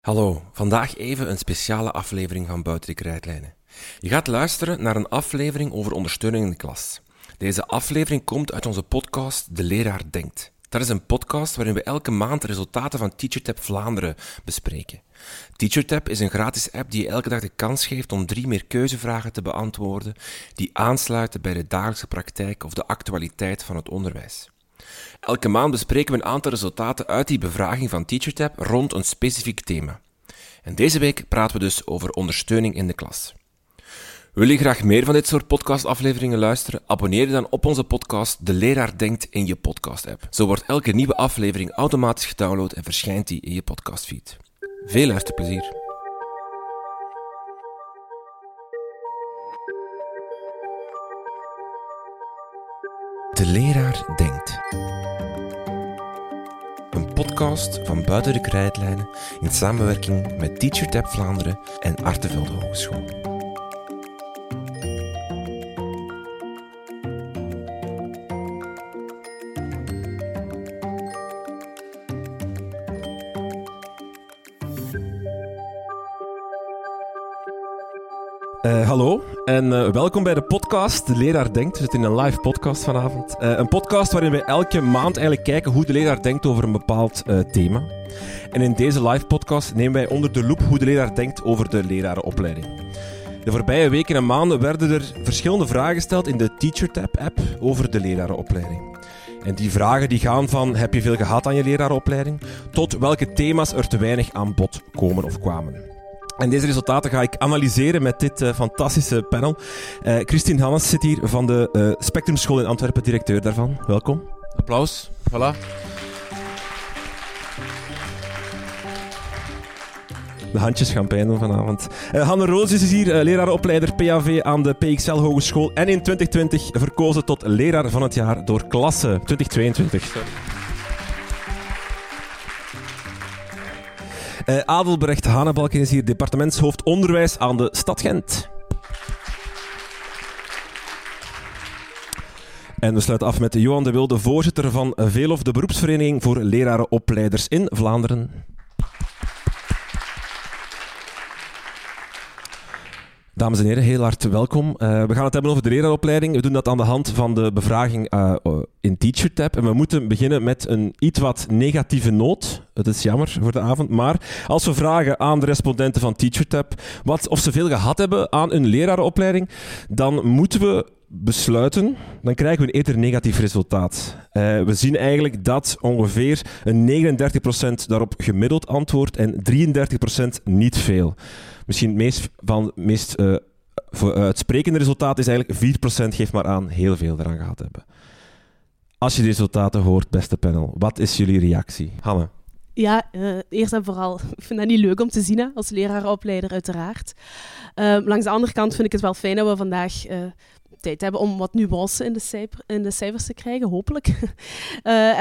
Hallo, vandaag even een speciale aflevering van Buiten de Krijtlijnen. Je gaat luisteren naar een aflevering over ondersteuning in de klas. Deze aflevering komt uit onze podcast De Leraar Denkt. Dat is een podcast waarin we elke maand de resultaten van TeacherTap Vlaanderen bespreken. TeacherTap is een gratis app die je elke dag de kans geeft om drie meer keuzevragen te beantwoorden die aansluiten bij de dagelijkse praktijk of de actualiteit van het onderwijs. Elke maand bespreken we een aantal resultaten uit die bevraging van TeacherTap rond een specifiek thema. En deze week praten we dus over ondersteuning in de klas. Wil je graag meer van dit soort podcastafleveringen luisteren? Abonneer je dan op onze podcast De Leraar Denkt in je podcast-app. Zo wordt elke nieuwe aflevering automatisch gedownload en verschijnt die in je podcastfeed. Veel luisterplezier! De Leraar Denkt. Een podcast van Buiten de Krijtlijnen in samenwerking met TeacherTap Vlaanderen en Artevelde Hogeschool. En uh, welkom bij de podcast De Leraar Denkt. We zitten in een live podcast vanavond. Uh, een podcast waarin we elke maand eigenlijk kijken hoe de leraar denkt over een bepaald thema. En in deze live podcast nemen wij onder de loep hoe de leraar denkt over de lerarenopleiding. De voorbije weken en maanden werden er verschillende vragen gesteld in de TeacherTap-app over de lerarenopleiding. En die vragen die gaan van heb je veel gehad aan je lerarenopleiding tot welke thema's er te weinig aan bod komen of kwamen. En deze resultaten ga ik analyseren met dit uh, fantastische panel. Uh, Christine Hannes zit hier van de uh, Spectrum School in Antwerpen, directeur daarvan. Welkom. Applaus. Voilà. De handjes gaan pijn doen vanavond. Uh, Hanne Roos is hier, uh, leraaropleider PAV aan de PXL Hogeschool. En in 2020 verkozen tot leraar van het jaar door klasse 2022. Sorry. Uh, Adelbrecht Hanebalken is hier departementshoofd onderwijs aan de stad Gent. En we sluiten af met Johan de Wilde, voorzitter van Veelof, de beroepsvereniging voor lerarenopleiders in Vlaanderen. Dames en heren, heel hard welkom. Uh, we gaan het hebben over de leraaropleiding. We doen dat aan de hand van de bevraging uh, in TeacherTap. En we moeten beginnen met een iets wat negatieve noot. Het is jammer voor de avond. Maar als we vragen aan de respondenten van TeacherTap wat, of ze veel gehad hebben aan een leraaropleiding, dan moeten we besluiten, dan krijgen we een eerder negatief resultaat. Uh, we zien eigenlijk dat ongeveer een 39% daarop gemiddeld antwoordt en 33% niet veel. Misschien het meest, van, meest uh, voor, uh, uitsprekende resultaat is eigenlijk 4% geeft maar aan heel veel eraan gehad hebben. Als je de resultaten hoort, beste panel, wat is jullie reactie? Hanne? Ja, eerst en vooral, ik vind dat niet leuk om te zien, hè, als leraaropleider uiteraard. Uh, langs de andere kant vind ik het wel fijn dat we vandaag tijd hebben om wat nuance in de, in de cijfers te krijgen, hopelijk.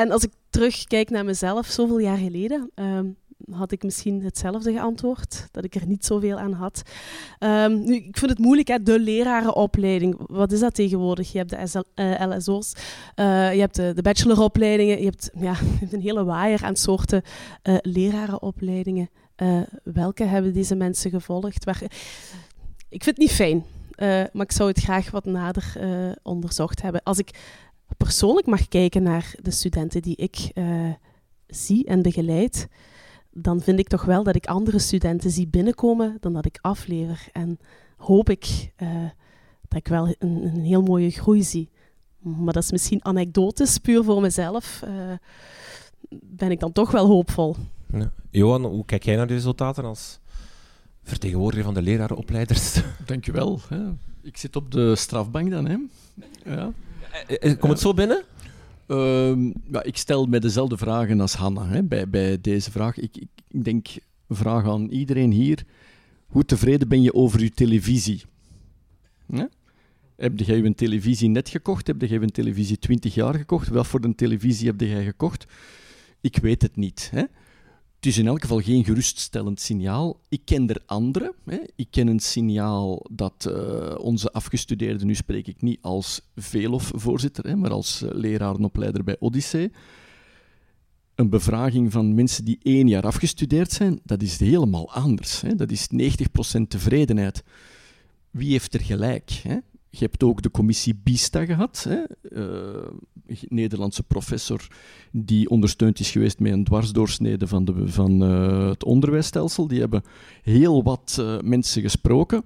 en als ik terugkijk naar mezelf, zoveel jaar geleden, ehm, had ik misschien hetzelfde geantwoord, dat ik er niet zoveel aan had. Um, nu, ik vind het moeilijk, hè, de lerarenopleiding. Wat is dat tegenwoordig? Je hebt de LSO's, uh, je hebt de, bacheloropleidingen, je hebt, ja, je hebt een hele waaier aan soorten lerarenopleidingen. welke hebben deze mensen gevolgd? Waar... Ik vind het niet fijn, maar ik zou het graag wat nader onderzocht hebben. Als ik persoonlijk mag kijken naar de studenten die ik zie en begeleid, dan vind ik toch wel dat ik andere studenten zie binnenkomen dan dat ik aflever. En hoop ik dat ik wel een, een, heel mooie groei zie. Maar dat is misschien anekdotisch, puur voor mezelf. Ben ik dan toch wel hoopvol. Ja. Johan, hoe kijk jij naar de resultaten als vertegenwoordiger van de lerarenopleiders? Dankjewel. Hè. Ik zit op de strafbank dan. Hè. Ja. Komt het zo binnen? Uh, ja, ik stel mij dezelfde vragen als Hanna hè, bij, bij deze vraag. Ik, ik, ik denk, vraag aan iedereen hier. Hoe tevreden ben je over je televisie? Hè? Heb jij een televisie net gekocht? Heb jij een televisie 20 jaar gekocht? Wat voor een televisie heb jij gekocht? Ik weet het niet. Hè? Het is in elk geval geen geruststellend signaal. Ik ken er andere. Hè. Ik ken een signaal dat uh, onze afgestudeerden, nu spreek ik niet als Velof-voorzitter, maar als uh, leraar en opleider bij Odyssee, een bevraging van mensen die één jaar afgestudeerd zijn, dat is helemaal anders. Hè? Dat is 90% tevredenheid. Wie heeft er gelijk? Hè? Je hebt ook de commissie BISTA gehad, hè? Uh, Nederlandse professor die ondersteund is geweest met een dwarsdoorsnede van, de, van uh, het onderwijsstelsel. Die hebben heel wat uh, mensen gesproken.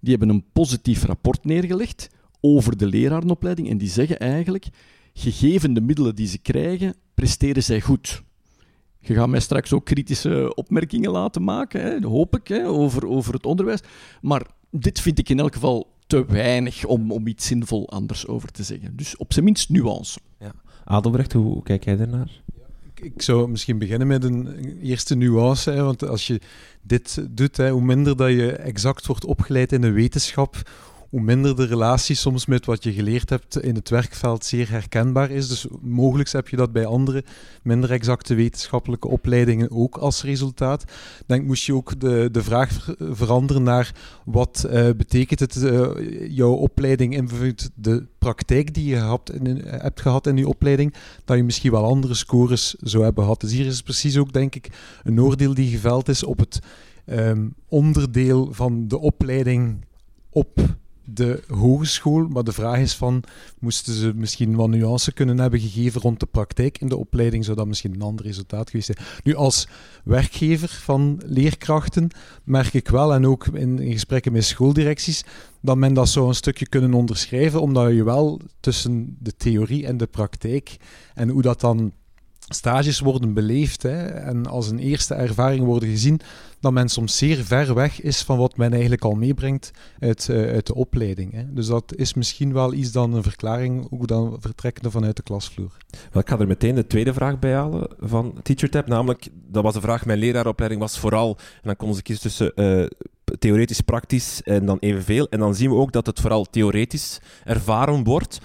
Die hebben een positief rapport neergelegd over de lerarenopleiding en die zeggen eigenlijk, gegeven de middelen die ze krijgen, presteren zij goed. Je gaat mij straks ook kritische opmerkingen laten maken, hè, hoop ik, hè, over, over het onderwijs. Maar dit vind ik in elk geval te weinig om, om iets zinvol anders over te zeggen. Dus op zijn minst nuance. Ja. Adelbrecht, hoe kijk jij daarnaar? Ik zou misschien beginnen met een eerste nuance. Hè, want als je dit doet, hè, hoe minder dat je exact wordt opgeleid in de wetenschap, hoe minder de relatie soms met wat je geleerd hebt in het werkveld zeer herkenbaar is. Dus mogelijk heb je dat bij andere minder exacte wetenschappelijke opleidingen ook als resultaat. Denk moest je ook de, de vraag veranderen naar wat uh, betekent het uh, jouw opleiding invloedt de praktijk die je hebt, hebt gehad in je opleiding, dat je misschien wel andere scores zou hebben gehad. Dus hier is precies ook denk ik een oordeel die geveld is op het um, onderdeel van de opleiding op de hogeschool. Maar de vraag is van, moesten ze misschien wat nuance kunnen hebben gegeven rond de praktijk in de opleiding, zou dat misschien een ander resultaat geweest zijn. Nu, als werkgever van leerkrachten merk ik wel, en ook in, in gesprekken met schooldirecties, dat men dat zou een stukje kunnen onderschrijven, omdat je wel tussen de theorie en de praktijk en hoe dat dan stages worden beleefd hè, en als een eerste ervaring worden gezien, dat men soms zeer ver weg is van wat men eigenlijk al meebrengt uit, uh, uit de opleiding. Hè. Dus dat is misschien wel iets dan een verklaring, ook dan vertrekkende vanuit de klasvloer. Wel, ik ga er meteen de tweede vraag bij halen van TeacherTap, namelijk, dat was de vraag, mijn leraaropleiding was vooral, en dan konden ze kiezen tussen uh, theoretisch, praktisch en dan evenveel. En dan zien we ook dat het vooral theoretisch ervaren wordt.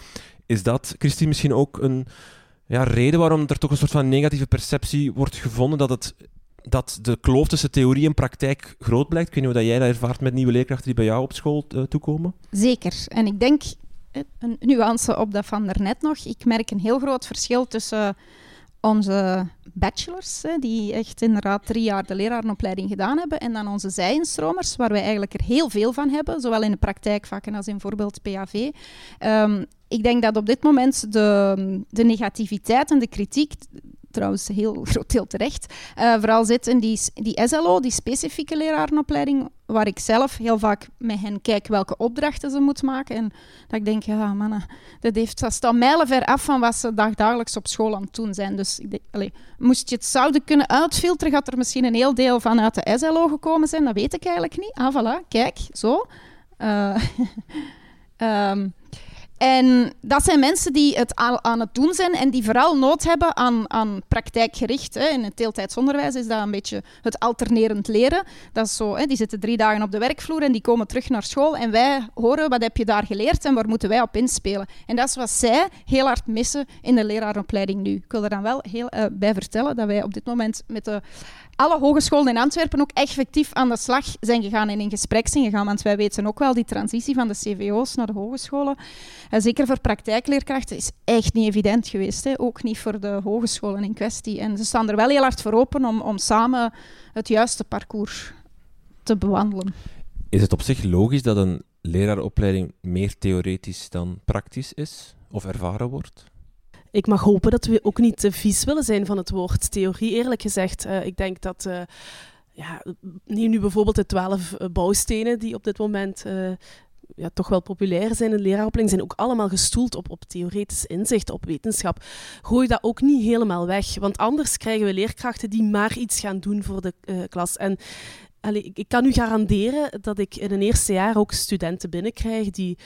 Is dat, Christine, misschien ook een ja, reden waarom er toch een soort van negatieve perceptie wordt gevonden dat, het, dat de kloof tussen theorie en praktijk groot blijkt. Ik niet hoe jij dat ervaart met nieuwe leerkrachten die bij jou op school uh, toekomen. Zeker. En ik denk, eh, een nuance op dat van daarnet nog, ik merk een heel groot verschil tussen onze bachelors, die echt inderdaad drie jaar de lerarenopleiding gedaan hebben, en dan onze zij-instromers, waar wij eigenlijk er heel veel van hebben, zowel in de praktijkvakken als in bijvoorbeeld PAV. Um, ik denk dat op dit moment de, de negativiteit en de kritiek trouwens heel groot deel terecht, uh, vooral zit in die, die SLO, die specifieke lerarenopleiding, waar ik zelf heel vaak met hen kijk welke opdrachten ze moeten maken. En dat ik denk, ja mannen, dat, heeft, dat staat mijlenver af van wat ze dagdagelijks op school aan het doen zijn. Dus ik denk, allez, moest je het zouden kunnen uitfilteren, gaat er misschien een heel deel vanuit de SLO gekomen zijn. Dat weet ik eigenlijk niet. Ah, voilà, kijk, zo. Uh, En dat zijn mensen die het aan het doen zijn en die vooral nood hebben aan, aan praktijkgericht. Hè. In het deeltijdsonderwijs is dat een beetje het alternerend leren. Dat is zo, hè. Die zitten drie dagen op de werkvloer en die komen terug naar school. En wij horen wat heb je daar geleerd en waar moeten wij op inspelen. En dat is wat zij heel hard missen in de leraaropleiding nu. Ik wil er dan wel heel uh, bij vertellen dat wij op dit moment met de alle hogescholen in Antwerpen ook effectief aan de slag zijn gegaan en in gesprek zijn gegaan. Want wij weten ook wel, die transitie van de CVO's naar de hogescholen, en zeker voor praktijkleerkrachten, is echt niet evident geweest. Hè. Ook niet voor de hogescholen in kwestie. En ze staan er wel heel hard voor open om, om samen het juiste parcours te bewandelen. Is het op zich logisch dat een leraaropleiding meer theoretisch dan praktisch is of ervaren wordt? ik mag hopen dat we ook niet te vies willen zijn van het woord theorie, eerlijk gezegd. Uh, ik denk dat, uh, ja, neem nu bijvoorbeeld de twaalf uh, bouwstenen die op dit moment ja, toch wel populair zijn in de leraaropleiding, zijn ook allemaal gestoeld op, op theoretisch inzicht, op wetenschap. Gooi dat ook niet helemaal weg, want anders krijgen we leerkrachten die maar iets gaan doen voor de klas. En Allee, ik kan u garanderen dat ik in een eerste jaar ook studenten binnenkrijg die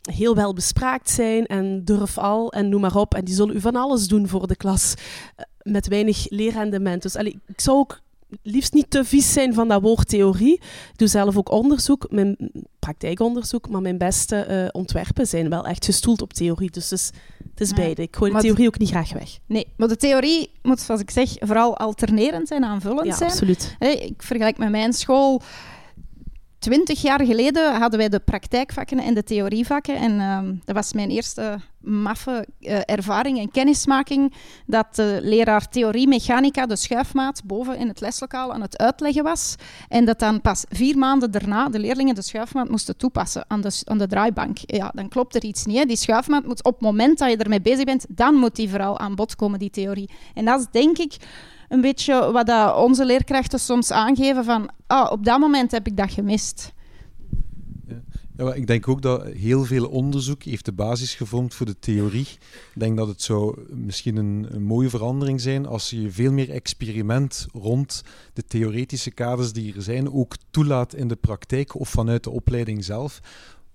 heel wel bespraakt zijn en durf al en noem maar op. En die zullen u van alles doen voor de klas eh, met weinig leerrendement. Dus allee, ik zou ook liefst niet te vies zijn van dat woord theorie. Ik doe zelf ook onderzoek, mijn praktijkonderzoek, maar mijn beste uh, ontwerpen zijn wel echt gestoeld op theorie. Dus het is, het is ja. beide. Ik gooi de theorie ook niet graag weg. Nee, maar de theorie moet, zoals ik zeg, vooral alternerend zijn, aanvullend ja, zijn. absoluut. Hey, ik vergelijk met mijn school Twintig jaar geleden hadden wij de praktijkvakken en de theorievakken. En ehm, dat was mijn eerste maffe uh, ervaring en kennismaking dat de leraar theorie mechanica, de schuifmaat, boven in het leslokaal aan het uitleggen was. En dat dan pas vier maanden daarna de leerlingen de schuifmaat moesten toepassen aan de, aan de draaibank. Ja, dan klopt er iets niet. Die schuifmaat moet op het moment dat je ermee bezig bent, dan moet die vooral aan bod komen, die theorie. En dat is denk ik een beetje wat dat onze leerkrachten soms aangeven van oh, op dat moment heb ik dat gemist. Ja, ik denk ook dat heel veel onderzoek heeft de basis gevormd voor de theorie. Ik denk dat het zou misschien een, een mooie verandering zijn als je veel meer experiment rond de theoretische kaders die er zijn ook toelaat in de praktijk of vanuit de opleiding zelf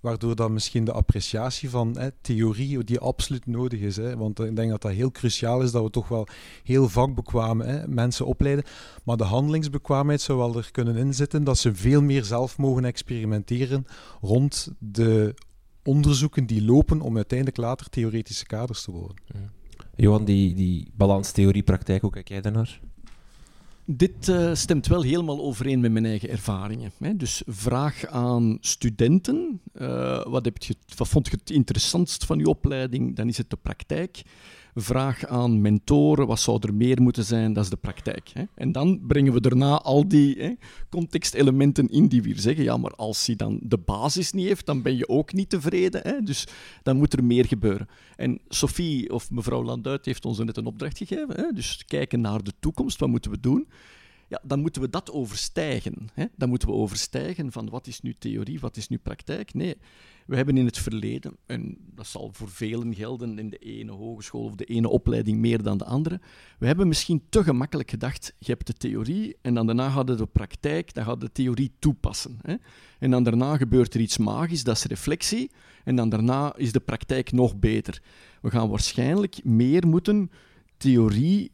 waardoor dan misschien de appreciatie van hè, theorie, die absoluut nodig is. Hè, want ik denk dat dat heel cruciaal is, dat we toch wel heel vakbekwaam hè, mensen opleiden. Maar de handelingsbekwaamheid zou wel er kunnen inzitten, dat ze veel meer zelf mogen experimenteren rond de onderzoeken die lopen om uiteindelijk later theoretische kaders te worden. Johan, die, die balans theorie-praktijk, hoe kijk jij daarnaar? Dit uh, stemt wel helemaal overeen met mijn eigen ervaringen. Hè. Dus vraag aan studenten, uh, wat, je, wat vond je het interessantst van je opleiding? Dan is het de praktijk vraag aan mentoren, wat zou er meer moeten zijn, dat is de praktijk. Hè. En dan brengen we daarna al die hè, contextelementen in die weer zeggen, ja, maar als hij dan de basis niet heeft, dan ben je ook niet tevreden. Hè. Dus dan moet er meer gebeuren. En Sophie of mevrouw Landuit heeft ons net een opdracht gegeven. Hè. Dus kijken naar de toekomst, wat moeten we doen? ja, dan moeten we dat overstijgen. Hè? Dan moeten we overstijgen van wat is nu theorie, wat is nu praktijk. Nee, we hebben in het verleden, en dat zal voor velen gelden in de ene hogeschool of de ene opleiding meer dan de andere, we hebben misschien te gemakkelijk gedacht, je hebt de theorie en dan daarna gaat de praktijk, dan gaat de theorie toepassen. Hè? En dan daarna gebeurt er iets magisch, dat is reflectie, en dan daarna is de praktijk nog beter. We gaan waarschijnlijk meer moeten theorie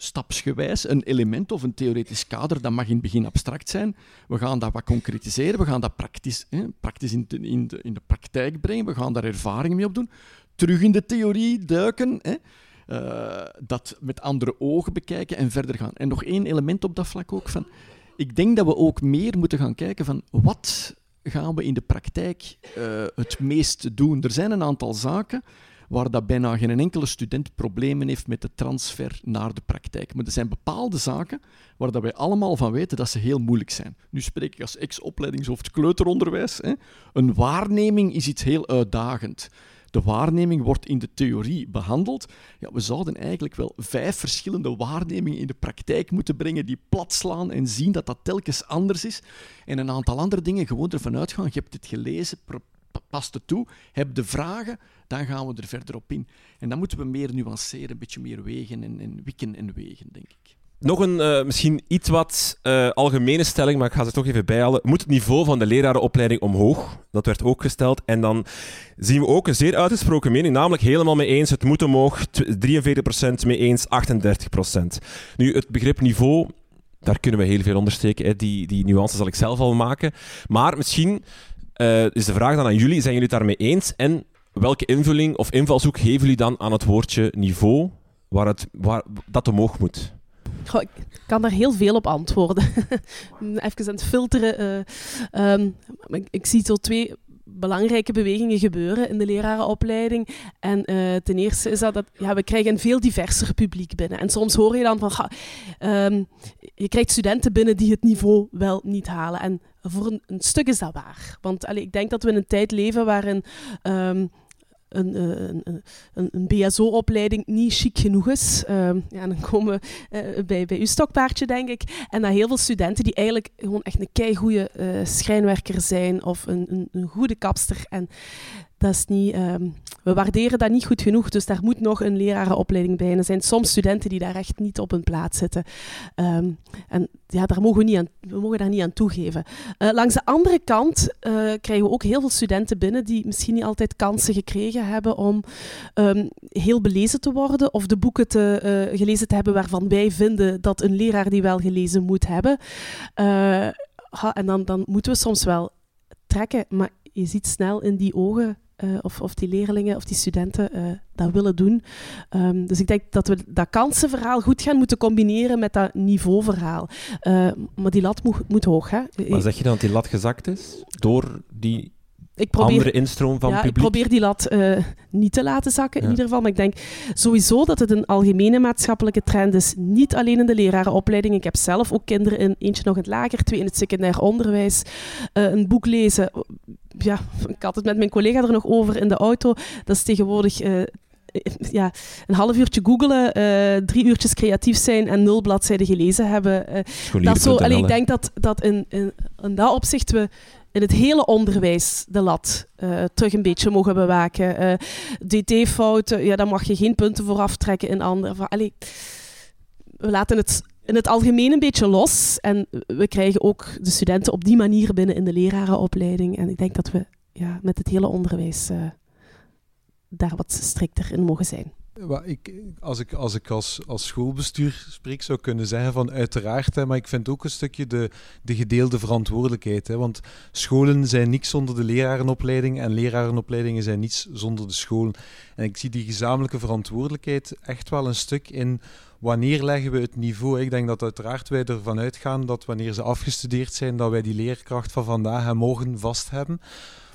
stapsgewijs een element of een theoretisch kader, dat mag in het begin abstract zijn. We gaan dat wat concretiseren, we gaan dat praktisch, hè, praktisch in, de, in, de, in de praktijk brengen, we gaan daar ervaringen mee opdoen, terug in de theorie duiken, hè, uh, dat met andere ogen bekijken en verder gaan. En nog één element op dat vlak ook van, ik denk dat we ook meer moeten gaan kijken van wat gaan we in de praktijk uh, het meest doen. Er zijn een aantal zaken waar dat bijna geen enkele student problemen heeft met de transfer naar de praktijk. Maar er zijn bepaalde zaken waar dat wij allemaal van weten dat ze heel moeilijk zijn. Nu spreek ik als ex-opleidingshoofd kleuteronderwijs. Hè. Een waarneming is iets heel uitdagend. De waarneming wordt in de theorie behandeld. Ja, we zouden eigenlijk wel vijf verschillende waarnemingen in de praktijk moeten brengen die plat slaan en zien dat dat telkens anders is. En een aantal andere dingen gewoon ervan uitgaan. Je hebt het gelezen, past het toe, heb de vragen, dan gaan we er verder op in. En dan moeten we meer nuanceren, een beetje meer wegen en, en wikken en wegen, denk ik. Nog een uh, misschien iets wat uh, algemene stelling, maar ik ga ze toch even bijhalen. Moet het niveau van de lerarenopleiding omhoog? Dat werd ook gesteld. En dan zien we ook een zeer uitgesproken mening, namelijk helemaal mee eens. Het moet omhoog, 43% mee eens, 38%. Nu, het begrip niveau, daar kunnen we heel veel ondersteken. Hè. Die, die nuance zal ik zelf al maken. Maar misschien uh, is de vraag dan aan jullie, zijn jullie het daarmee eens? En welke invulling of invalshoek geven jullie dan aan het woordje niveau, waar, het, waar dat omhoog moet? Ik kan daar heel veel op antwoorden. Even aan het filteren. Uh, um, ik, zie zo twee belangrijke bewegingen gebeuren in de lerarenopleiding. En uh, ten eerste is dat, dat ja, we krijgen een veel diverser publiek binnen. En soms hoor je dan van, um, je krijgt studenten binnen die het niveau wel niet halen. En voor een, stuk is dat waar. Want ik denk dat we in een tijd leven waarin... Um, een, een, een, een BSO-opleiding niet chic genoeg is. Uh, ja, dan komen we uh, bij, bij uw stokpaardje, denk ik. En dat heel veel studenten die eigenlijk gewoon echt een keigoede uh, schrijnwerker zijn of een, een, een goede kapster. En dat is niet, um, we waarderen dat niet goed genoeg, dus daar moet nog een lerarenopleiding bij. Er zijn soms studenten die daar echt niet op hun plaats zitten. Um, en ja, daar mogen we, niet aan, we mogen daar niet aan toegeven. Uh, langs de andere kant uh, krijgen we ook heel veel studenten binnen die misschien niet altijd kansen gekregen hebben om um, heel belezen te worden of de boeken te, uh, gelezen te hebben waarvan wij vinden dat een leraar die wel gelezen moet hebben. En dan, dan moeten we soms wel trekken, maar je ziet snel in die ogen uh, of, of die leerlingen of die studenten uh, dat willen doen. Um, dus ik denk dat we dat kansenverhaal goed gaan moeten combineren met dat niveauverhaal. Uh, maar die lat moet, moet hoog. Hè? Maar zeg je dan dat die lat gezakt is door die ik probeer, andere instroom van ja, publiek? Ik probeer die lat uh, niet te laten zakken, in ieder geval. Maar ik denk sowieso dat het een algemene maatschappelijke trend is. Niet alleen in de lerarenopleiding. Ik heb zelf ook kinderen in, eentje nog in het lager, twee in het secundair onderwijs. Uh, een boek lezen. Ja, ik had het met mijn collega er nog over in de auto. Dat is tegenwoordig... Uh, ja, een half uurtje googelen, uh, drie uurtjes creatief zijn en nul bladzijden gelezen hebben. Uh, dat zo, allee, ik denk dat, dat in, in, in dat opzicht we in het hele onderwijs de lat uh, terug een beetje mogen bewaken. Uh, DT-fouten, ja, daar mag je geen punten voor aftrekken in andere. Allee, we laten het in het algemeen een beetje los. En we krijgen ook de studenten op die manier binnen in de lerarenopleiding. En ik denk dat we ja, met het hele onderwijs uh, daar wat strikter in mogen zijn. Ik, als ik als, ik als, als schoolbestuur spreek, zou kunnen zeggen van uiteraard, hè, maar ik vind ook een stukje de, de gedeelde verantwoordelijkheid. Hè, want scholen zijn niks zonder de lerarenopleiding en lerarenopleidingen zijn niets zonder de scholen. En ik zie die gezamenlijke verantwoordelijkheid echt wel een stuk in wanneer leggen we het niveau. Ik denk dat uiteraard wij ervan uitgaan dat wanneer ze afgestudeerd zijn, dat wij die leerkracht van vandaag en morgen vast hebben.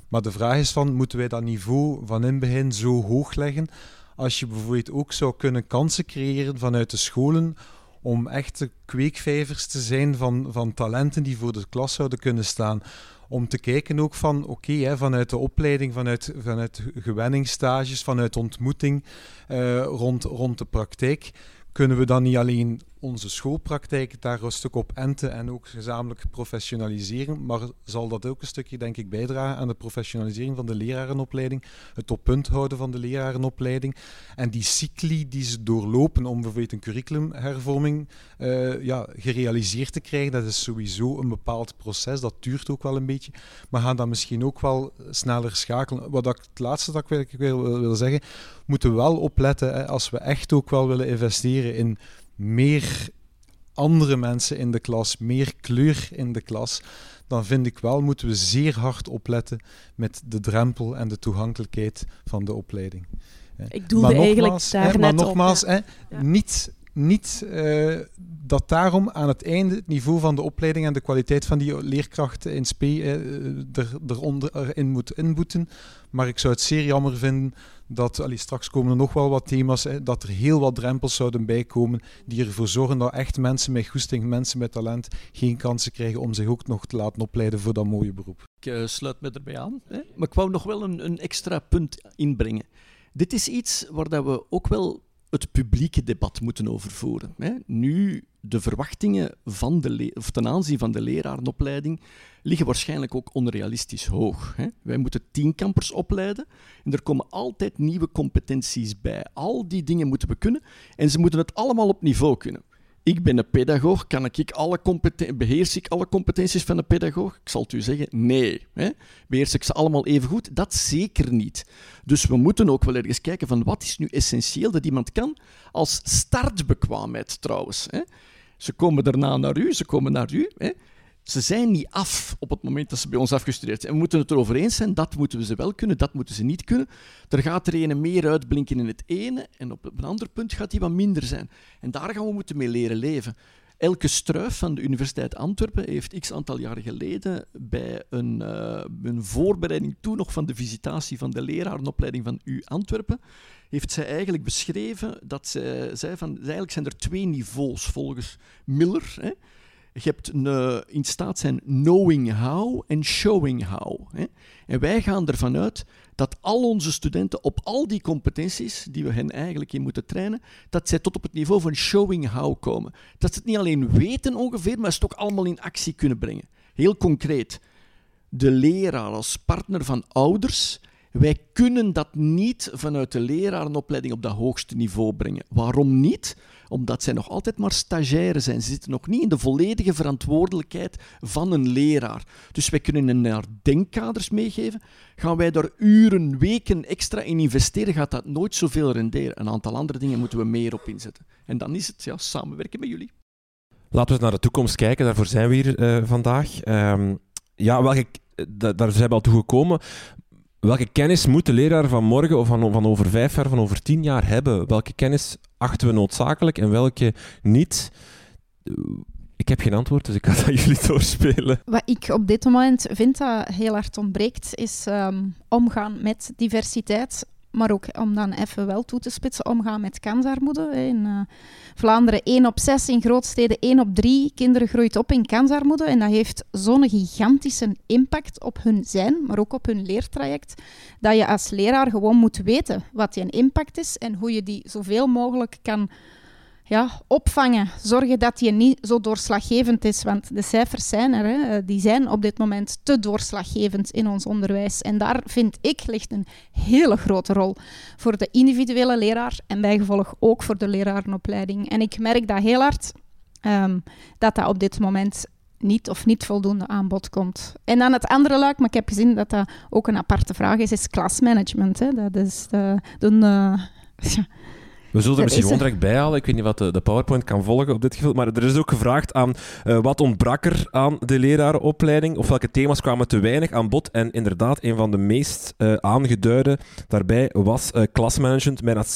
Maar de vraag is van, moeten wij dat niveau van in begin zo hoog leggen als je bijvoorbeeld ook zou kunnen kansen creëren vanuit de scholen om echte kweekvijvers te zijn van, van talenten die voor de klas zouden kunnen staan. Om te kijken ook van, oké, vanuit de opleiding, vanuit, vanuit gewenningsstages, vanuit ontmoeting uh, rond, rond de praktijk, kunnen we dan niet alleen onze schoolpraktijk daar een stuk op enten en ook gezamenlijk professionaliseren, maar zal dat ook een stukje, denk ik, bijdragen aan de professionalisering van de lerarenopleiding, het op punt houden van de lerarenopleiding en die cycli die ze doorlopen om bijvoorbeeld een curriculumhervorming uh, ja, gerealiseerd te krijgen, dat is sowieso een bepaald proces, dat duurt ook wel een beetje, maar gaan dan misschien ook wel sneller schakelen. Wat ik, het laatste dat ik wil, wil, wil zeggen, moeten we wel opletten hè, als we echt ook wel willen investeren in meer andere mensen in de klas, meer kleur in de klas, dan vind ik wel moeten we zeer hard opletten met de drempel en de toegankelijkheid van de opleiding. Ik doelde maar eigenlijk daar hè, maar nogmaals, Hè, niet, niet uh, dat daarom aan het einde het niveau van de opleiding en de kwaliteit van die leerkrachten in SP uh, er, eronder, erin moet inboeten. Maar ik zou het zeer jammer vinden dat, allee, straks komen er nog wel wat thema's, hè, dat er heel wat drempels zouden bijkomen die ervoor zorgen dat echt mensen met goesting, mensen met talent, geen kansen krijgen om zich ook nog te laten opleiden voor dat mooie beroep. Ik sluit me erbij aan, hè? maar ik wou nog wel een, een extra punt inbrengen. Dit is iets waar dat we ook wel het publieke debat moeten over voeren. Hè. Nu, de verwachtingen van de of ten aanzien van de lerarenopleiding liggen waarschijnlijk ook onrealistisch hoog. Hè. Wij moeten tienkampers opleiden en er komen altijd nieuwe competenties bij. Al die dingen moeten we kunnen en ze moeten het allemaal op niveau kunnen. Ik ben een pedagoog, kan ik alle beheers ik alle competenties van een pedagoog? Ik zal het u zeggen, nee. Hè? Beheers ik ze allemaal even goed? Dat zeker niet. Dus we moeten ook wel ergens kijken van wat is nu essentieel dat iemand kan als startbekwaamheid trouwens. Hè? Ze komen daarna naar u, ze komen naar u. Hè? Ze zijn niet af op het moment dat ze bij ons afgestudeerd zijn. we moeten het erover eens zijn, dat moeten we ze wel kunnen, dat moeten ze niet kunnen. Er gaat er ene meer uitblinken in het ene en op een ander punt gaat die wat minder zijn. En daar gaan we moeten mee leren leven. Elke Struif van de Universiteit Antwerpen heeft x aantal jaren geleden bij een, uh, een voorbereiding toen nog van de visitatie van de lerarenopleiding van U Antwerpen, heeft zij eigenlijk beschreven dat zij zei van eigenlijk zijn er twee niveaus volgens Miller. Hè. Je hebt een, in staat zijn knowing how en showing how. Hè. En wij gaan ervan uit dat al onze studenten op al die competenties die we hen eigenlijk in moeten trainen, dat zij tot op het niveau van showing how komen. Dat ze het niet alleen weten ongeveer, maar ze het ook allemaal in actie kunnen brengen. Heel concreet, de leraar als partner van ouders wij kunnen dat niet vanuit de lerarenopleiding op dat hoogste niveau brengen. Waarom niet? Omdat zij nog altijd maar stagiaire zijn. Ze zitten nog niet in de volledige verantwoordelijkheid van een leraar. Dus wij kunnen hen naar denkkaders meegeven. Gaan wij daar uren, weken extra in investeren, gaat dat nooit zoveel renderen. Een aantal andere dingen moeten we meer op inzetten. En dan is het ja, samenwerken met jullie. Laten we naar de toekomst kijken. Daarvoor zijn we hier uh, vandaag. Um, ja, welke, daar zijn we al toe gekomen welke kennis moet de leraar van morgen of van, van over vijf jaar, van over tien jaar hebben? Welke kennis achten we noodzakelijk en welke niet? Ik heb geen antwoord, dus ik ga dat jullie doorspelen. Wat ik op dit moment vind dat heel hard ontbreekt, is ehm, omgaan met diversiteit. Maar ook om dan even wel toe te spitsen, omgaan met kansarmoede. In uh, Vlaanderen 1 op 6, in grootsteden 1 op 3 kinderen groeit op in kansarmoede. En dat heeft zo'n gigantische impact op hun zijn, maar ook op hun leertraject, dat je als leraar gewoon moet weten wat die impact is en hoe je die zoveel mogelijk kan ja, opvangen. Zorgen dat die niet zo doorslaggevend is. Want de cijfers zijn er. Hè. Eh, die zijn op dit moment te doorslaggevend in ons onderwijs. En daar vind ik ligt een hele grote rol voor de individuele leraar en bijgevolg ook voor de lerarenopleiding. En ik merk dat heel hard um, dat dat op dit moment niet of niet voldoende aanbod komt. En dan het andere luik, maar ik heb gezien dat dat ook een aparte vraag is, is klasmanagement. Hè. Dat is de, uh, We zullen er misschien gewoon direct bij halen. Ik weet niet wat de, de, PowerPoint kan volgen op dit geval. Maar er is ook gevraagd aan uh, wat ontbrak er aan de lerarenopleiding? Of welke thema's kwamen te weinig aan bod? En inderdaad, een van de meest uh, aangeduide daarbij was uh, klasmanagement. Bijna 70%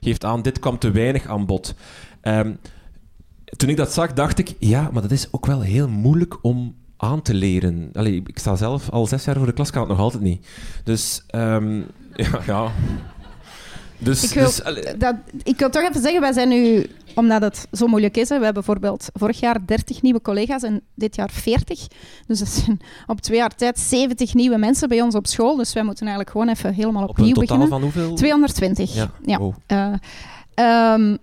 geeft aan, dit kwam te weinig aan bod. Um, toen ik dat zag, dacht ik, ja, maar dat is ook wel heel moeilijk om aan te leren. Allee, ik sta zelf al zes jaar voor de klas, kan het nog altijd niet. Dus, um, ja... ja. Dus, ik, wil, dus, dat, ik wil toch even zeggen, wij zijn nu, omdat het zo moeilijk is, hè, we hebben bijvoorbeeld vorig jaar 30 nieuwe collega's en dit jaar 40. Dus dat zijn op twee jaar tijd 70 nieuwe mensen bij ons op school. Dus wij moeten eigenlijk gewoon even helemaal opnieuw op een totaal beginnen. van hoeveel? 220. Ja. ja. Uh, um,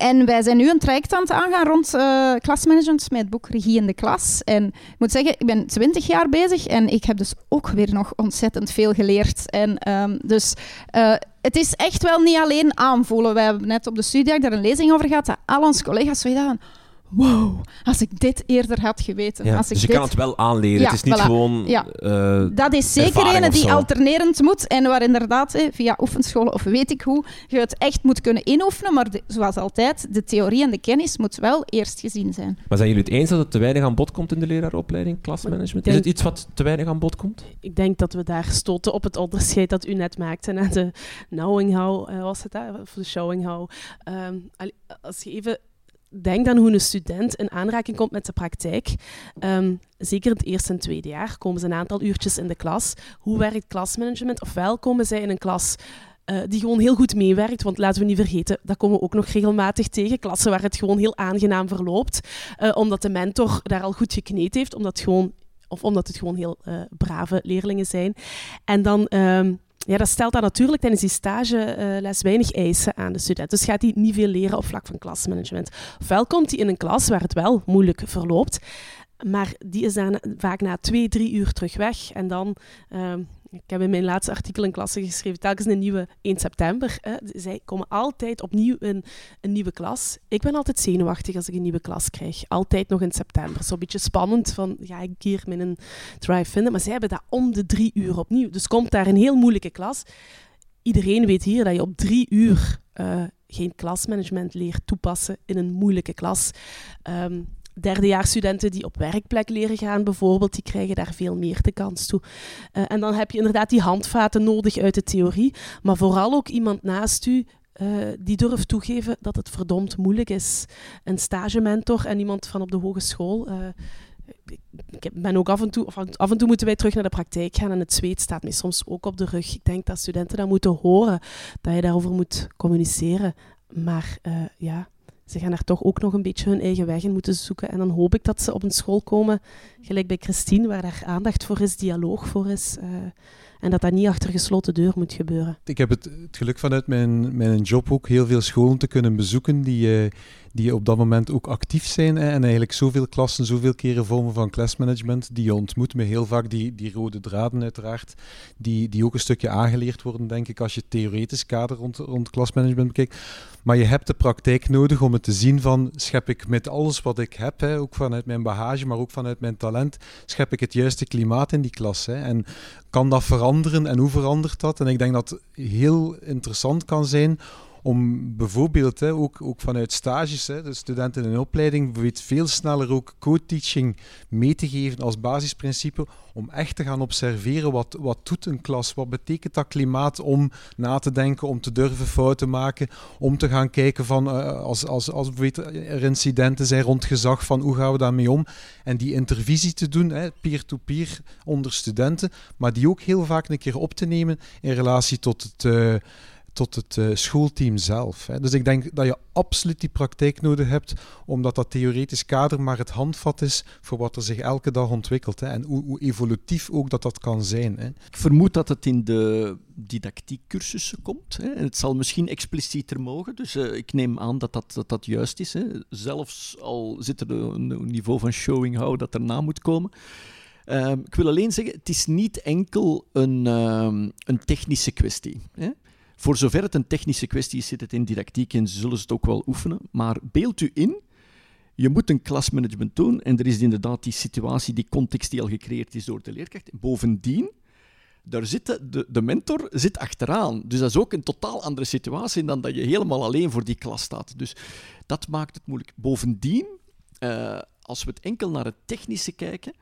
en wij zijn nu een traject aan het aangaan rond uh, klasmanagement met het boek Regie in de Klas. En ik moet zeggen, ik ben 20 jaar bezig en ik heb dus ook weer nog ontzettend veel geleerd. En um, dus uh, het is echt wel niet alleen aanvoelen. We hebben net op de studie daar een lezing over gehad, dat al onze collega's zoiets hadden wow, als ik dit eerder had geweten. Ja, als ik dus je dit... kan het wel aanleren. Ja, het is niet voilà. gewoon... Ja. Uh, Dat is zeker een die alternerend moet en waar inderdaad eh, via oefenscholen of weet ik hoe je het echt moet kunnen inoefenen. Maar de, zoals altijd, de theorie en de kennis moet wel eerst gezien zijn. Maar zijn jullie het eens dat het te weinig aan bod komt in de leraaropleiding, klasmanagement? Is het iets wat te weinig aan bod komt? Ik denk dat we daar stoten op het onderscheid dat u net maakte. Naar de knowing how, uh, was het dat? Of de showing how. Um, als je even denk dan hoe een student in aanraking komt met de praktijk. Um, zeker in het eerste en tweede jaar komen ze een aantal uurtjes in de klas. Hoe werkt klasmanagement? Ofwel komen zij in een klas uh, die gewoon heel goed meewerkt. Want laten we niet vergeten, dat komen we ook nog regelmatig tegen. Klassen waar het gewoon heel aangenaam verloopt. Uh, omdat de mentor daar al goed gekneed heeft. Omdat gewoon, of omdat het gewoon heel uh, brave leerlingen zijn. En dan... Um, ja, dat stelt dan natuurlijk tijdens die stageles uh, weinig eisen aan de student. Dus gaat hij niet veel leren op vlak van klasmanagement. Ofwel komt hij in een klas waar het wel moeilijk verloopt, maar die is dan vaak na twee, drie uur terug weg. En dan, uh, ik heb in mijn laatste artikel in klasse geschreven, telkens een nieuwe 1 september. Hè. Zij komen altijd opnieuw in een nieuwe klas. Ik ben altijd zenuwachtig als ik een nieuwe klas krijg. Altijd nog in september. Zo'n beetje spannend van, ga ik hier mijn drive vinden? Maar zij hebben dat om de drie uur opnieuw. Dus komt daar een heel moeilijke klas. Iedereen weet hier dat je op drie uur uh, geen klasmanagement leert toepassen in een moeilijke klas. Um, derdejaarsstudenten die op werkplek leren gaan, bijvoorbeeld, die krijgen daar veel meer de kans toe. Uh, en dan heb je inderdaad die handvaten nodig uit de theorie, maar vooral ook iemand naast u uh, die durft toegeven dat het verdomd moeilijk is. Een stagementor en iemand van op de hogeschool. Uh, ik ben ook af en, toe, af en toe moeten wij terug naar de praktijk gaan en het zweet staat mij soms ook op de rug. Ik denk dat studenten dat moeten horen, dat je daarover moet communiceren. Maar ja, ze gaan daar toch ook nog een beetje hun eigen weg in moeten zoeken. En dan hoop ik dat ze op een school komen, gelijk bij Christine, waar daar aandacht voor is, dialoog voor is. Uh, en dat dat niet achter gesloten deur moet gebeuren. Ik heb het, het geluk vanuit mijn, mijn job ook heel veel scholen te kunnen bezoeken die, uh, die op dat moment ook actief zijn. Hè, en eigenlijk zoveel klassen, zoveel keren vormen van klasmanagement die je ontmoet met heel vaak die, die rode draden uiteraard, die, die ook een stukje aangeleerd worden, denk ik, als je theoretisch kader rond, rond klasmanagement bekijkt. Maar je hebt de praktijk nodig om het te zien van, schep ik met alles wat ik heb, hè, ook vanuit mijn bagage, maar ook vanuit mijn talent, schep ik het juiste klimaat in die klas. Hè, en kan dat veranderen en hoe verandert dat? En ik denk dat het heel interessant kan zijn om bijvoorbeeld hè, ook, ook vanuit stages, hè, de studenten in opleiding, weet veel sneller ook co-teaching mee te geven als basisprincipe, om echt te gaan observeren wat, wat doet een klas, wat betekent dat klimaat om na te denken, om te durven fouten maken, om te gaan kijken van uh, als, als, als er incidenten zijn rond gezag, van hoe gaan we daarmee om? En die intervisie te doen, peer-to-peer -peer onder studenten, maar die ook heel vaak een keer op te nemen in relatie tot het... Uh, tot het uh, schoolteam zelf. Hè. Dus ik denk dat je absoluut die praktijk nodig hebt, omdat dat theoretisch kader maar het handvat is voor wat er zich elke dag ontwikkelt. Hè. En hoe, evolutief ook dat dat kan zijn. Hè. Ik vermoed dat het in de didactiekcursussen komt. Hè. En het zal misschien explicieter mogen, dus uh, ik neem aan dat dat, dat, juist is. Hè. Zelfs al zit er een, niveau van showing how dat erna moet komen. Uh, ik wil alleen zeggen, het is niet enkel een, uh, een technische kwestie. Hè. Voor zover het een technische kwestie is, zit het in didactiek en zullen ze het ook wel oefenen. Maar beeld u in, je moet een klasmanagement doen en er is inderdaad die situatie, die context die al gecreëerd is door de leerkracht. Bovendien, daar zit de, de, mentor zit achteraan. Dus dat is ook een totaal andere situatie dan dat je helemaal alleen voor die klas staat. Dus dat maakt het moeilijk. Bovendien, uh, als we het enkel naar het technische kijken,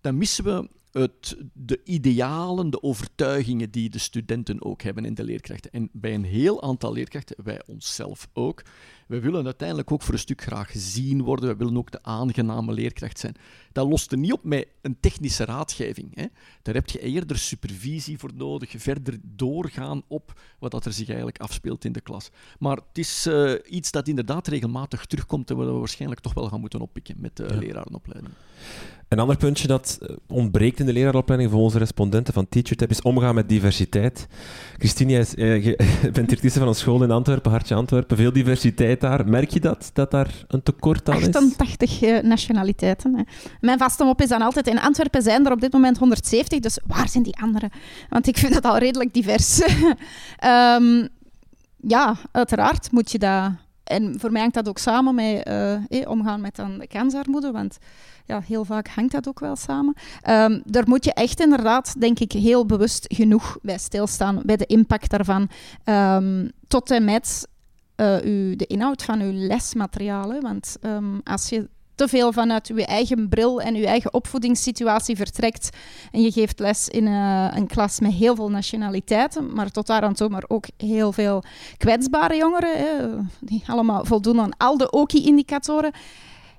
dan missen we het, de idealen, de overtuigingen die de studenten ook hebben in de leerkrachten. En bij een heel aantal leerkrachten, wij onszelf ook, we willen uiteindelijk ook voor een stuk graag gezien worden. We willen ook de aangename leerkracht zijn. Dat lost er niet op met een technische raadgeving. Hè. Daar heb je eerder supervisie voor nodig, verder doorgaan op wat er zich eigenlijk afspeelt in de klas. Maar het is uh, iets dat inderdaad regelmatig terugkomt en we waarschijnlijk toch wel gaan moeten oppikken met de ja. lerarenopleiding. Een ander puntje dat eh, ontbreekt in de leraaropleiding voor onze respondenten van TeacherTap is omgaan met diversiteit. Christine, jij eh, je bent directrice van een school in Antwerpen, Hartje Antwerpen. Veel diversiteit daar. Merk je dat, dat daar een tekort aan is? 88 uh, nationaliteiten. Hè. Mijn vaste mop is dan altijd, in Antwerpen zijn er op dit moment 170, dus waar zijn die anderen? Want ik vind dat al redelijk divers. um, ja, uiteraard moet je dat... En voor mij hangt dat ook samen met uh, omgaan met dan de kansarmoede, want ja, heel vaak hangt dat ook wel samen. Um, daar moet je echt inderdaad, denk ik, heel bewust genoeg bij stilstaan, bij de impact daarvan. Um, tot en met uh, uw, de inhoud van uw lesmaterialen. Want um, als je te veel vanuit je eigen bril en je eigen opvoedingssituatie vertrekt en je geeft les in uh, een klas met heel veel nationaliteiten, maar tot daar aan toe maar ook heel veel kwetsbare jongeren, hè, die allemaal voldoen aan al de OKI-indicatoren,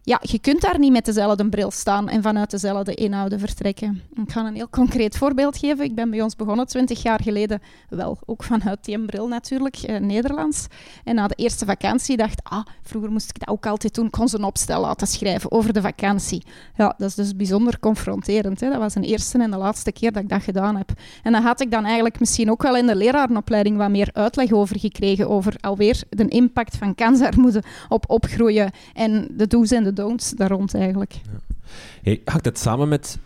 ja, je kunt daar niet met dezelfde bril staan en vanuit dezelfde inhouden vertrekken. Ik ga een heel concreet voorbeeld geven. Ik ben bij ons begonnen twintig jaar geleden, wel ook vanuit die bril natuurlijk, eh, Nederlands. En na de eerste vakantie dacht ah, vroeger moest ik dat ook altijd doen, kon ze opstel laten schrijven over de vakantie. Ja, dat is dus bijzonder confronterend. Hè. Dat was een eerste en de laatste keer dat ik dat gedaan heb. En dan had ik dan eigenlijk misschien ook wel in de lerarenopleiding wat meer uitleg over gekregen, over alweer de impact van kansarmoede op opgroeien en de do's en de don'ts daar rond eigenlijk. Ja. Hey, hangt dat samen met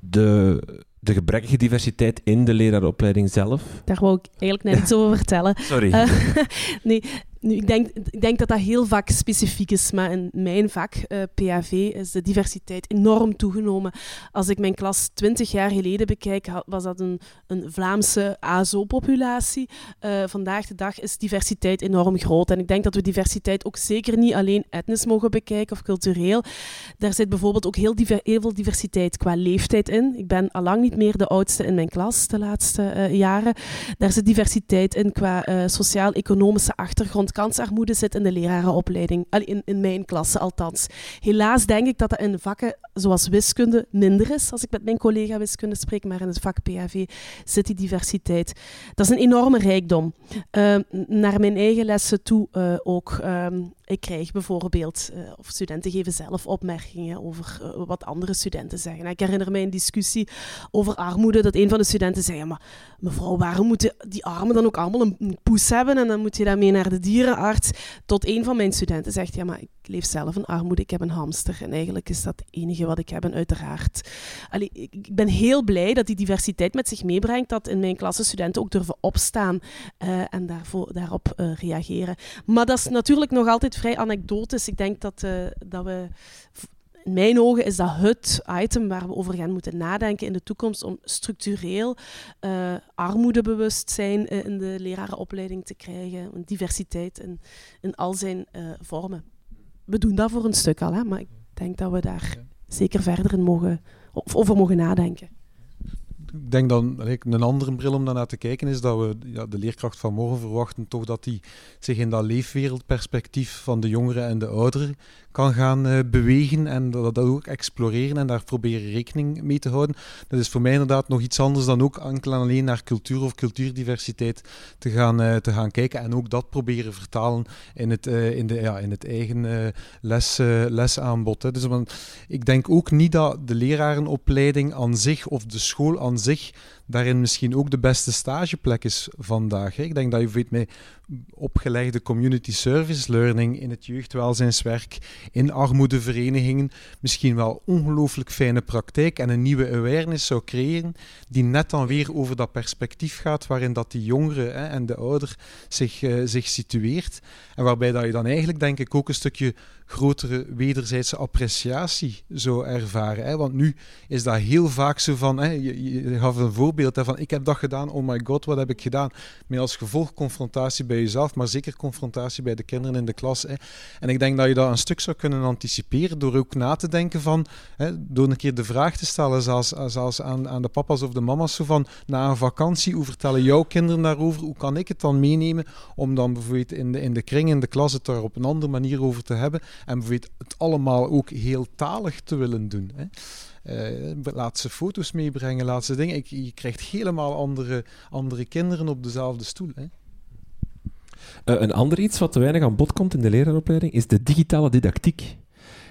de, de gebrekkige diversiteit in de leraaropleiding zelf? Daar wou ik eigenlijk net iets over vertellen. Sorry. Uh, nee, nu, ik, denk, ik denk dat dat heel vaak specifiek is, maar in mijn vak, uh, eh, PAV, is de diversiteit enorm toegenomen. Als ik mijn klas 20 jaar geleden bekijk, was dat een, een Vlaamse ASO-populatie. Uh, vandaag de dag is diversiteit enorm groot. En ik denk dat we diversiteit ook zeker niet alleen etnisch mogen bekijken of cultureel. Daar zit bijvoorbeeld ook heel, veel diversiteit qua leeftijd in. Ik ben allang niet meer de oudste in mijn klas de laatste uh, jaren. Daar zit diversiteit in qua sociaal-economische achtergrond kansarmoede zit in de lerarenopleiding. In, in mijn klasse althans. Helaas denk ik dat dat in vakken zoals wiskunde minder is, als ik met mijn collega wiskunde spreek, maar in het vak PAV zit die diversiteit. Dat is een enorme rijkdom. Uh, naar mijn eigen lessen toe uh, ook. Uh, ik krijg bijvoorbeeld, uh, of studenten geven zelf opmerkingen over uh, wat andere studenten zeggen. Ik herinner mij een discussie over armoede, dat een van de studenten zei, ja, maar mevrouw, waarom moeten die armen dan ook allemaal een poes hebben en dan moet je daarmee naar de dierenarts? Tot een van mijn studenten zegt, ja, maar ik leef zelf in armoede, ik heb een hamster en eigenlijk is dat het enige wat ik heb en uiteraard. Allee, ik ben heel blij dat die diversiteit met zich meebrengt, dat in mijn klasse studenten ook durven opstaan uh, en daarvoor, daarop reageren. Maar dat is natuurlijk nog altijd vrij anekdotisch. Ik denk dat, uh, dat we in mijn ogen is dat het item waar we over gaan moeten nadenken in de toekomst om structureel uh, armoedebewustzijn uh, in de lerarenopleiding te krijgen, diversiteit in, in al zijn uh, vormen. We doen dat voor een stuk al, hè, maar ik denk dat we daar zeker verder in mogen, of over mogen nadenken denk dan een andere bril om daarnaar te kijken is dat we ja, de leerkracht van morgen verwachten toch dat hij zich in dat leefwereldperspectief van de jongeren en de ouderen kan gaan uh, bewegen en dat, ook exploreren en daar proberen rekening mee te houden. Dat is voor mij inderdaad nog iets anders dan ook enkel en alleen naar cultuur of cultuurdiversiteit te gaan, uh, te gaan kijken en ook dat proberen vertalen in het, uh, in de, ja, in het eigen les, lesaanbod. Hè. Dus want, ik denk ook niet dat de lerarenopleiding aan zich of de school aan zich daarin misschien ook de beste stageplek is vandaag. Hè. Ik denk dat je weet met opgelegde community service learning in het jeugdwelzijnswerk, in armoedeverenigingen, misschien wel ongelooflijk fijne praktijk en een nieuwe awareness zou creëren, die net dan weer over dat perspectief gaat waarin dat die jongere hè, en de ouder zich, uh, zich situeert. En waarbij dat je dan eigenlijk, denk ik, ook een stukje grotere wederzijdse appreciatie zou ervaren. Hè? Want nu is dat heel vaak zo van, hè, je, je gaf een voorbeeld hè, van ik heb dat gedaan, oh my god, wat heb ik gedaan? Met als gevolg confrontatie bij jezelf, maar zeker confrontatie bij de kinderen in de klas. Hè. En ik denk dat je dat een stuk zou kunnen anticiperen door ook na te denken van, hè, door een keer de vraag te stellen, zelfs, zelfs aan, aan de papa's of de mama's, zo van, na een vakantie, hoe vertellen jouw kinderen daarover? Hoe kan ik het dan meenemen om dan bijvoorbeeld in de, in de kring, in de klas, het daar op een andere manier over te hebben en bijvoorbeeld het allemaal ook heel talig te willen doen. Hè. Uh, laat ze foto's meebrengen, laat ze dingen. Ik, je krijgt helemaal andere, andere kinderen op dezelfde stoel. Hè. Uh, een ander iets wat te weinig aan bod komt in de leraaropleiding is de digitale didactiek.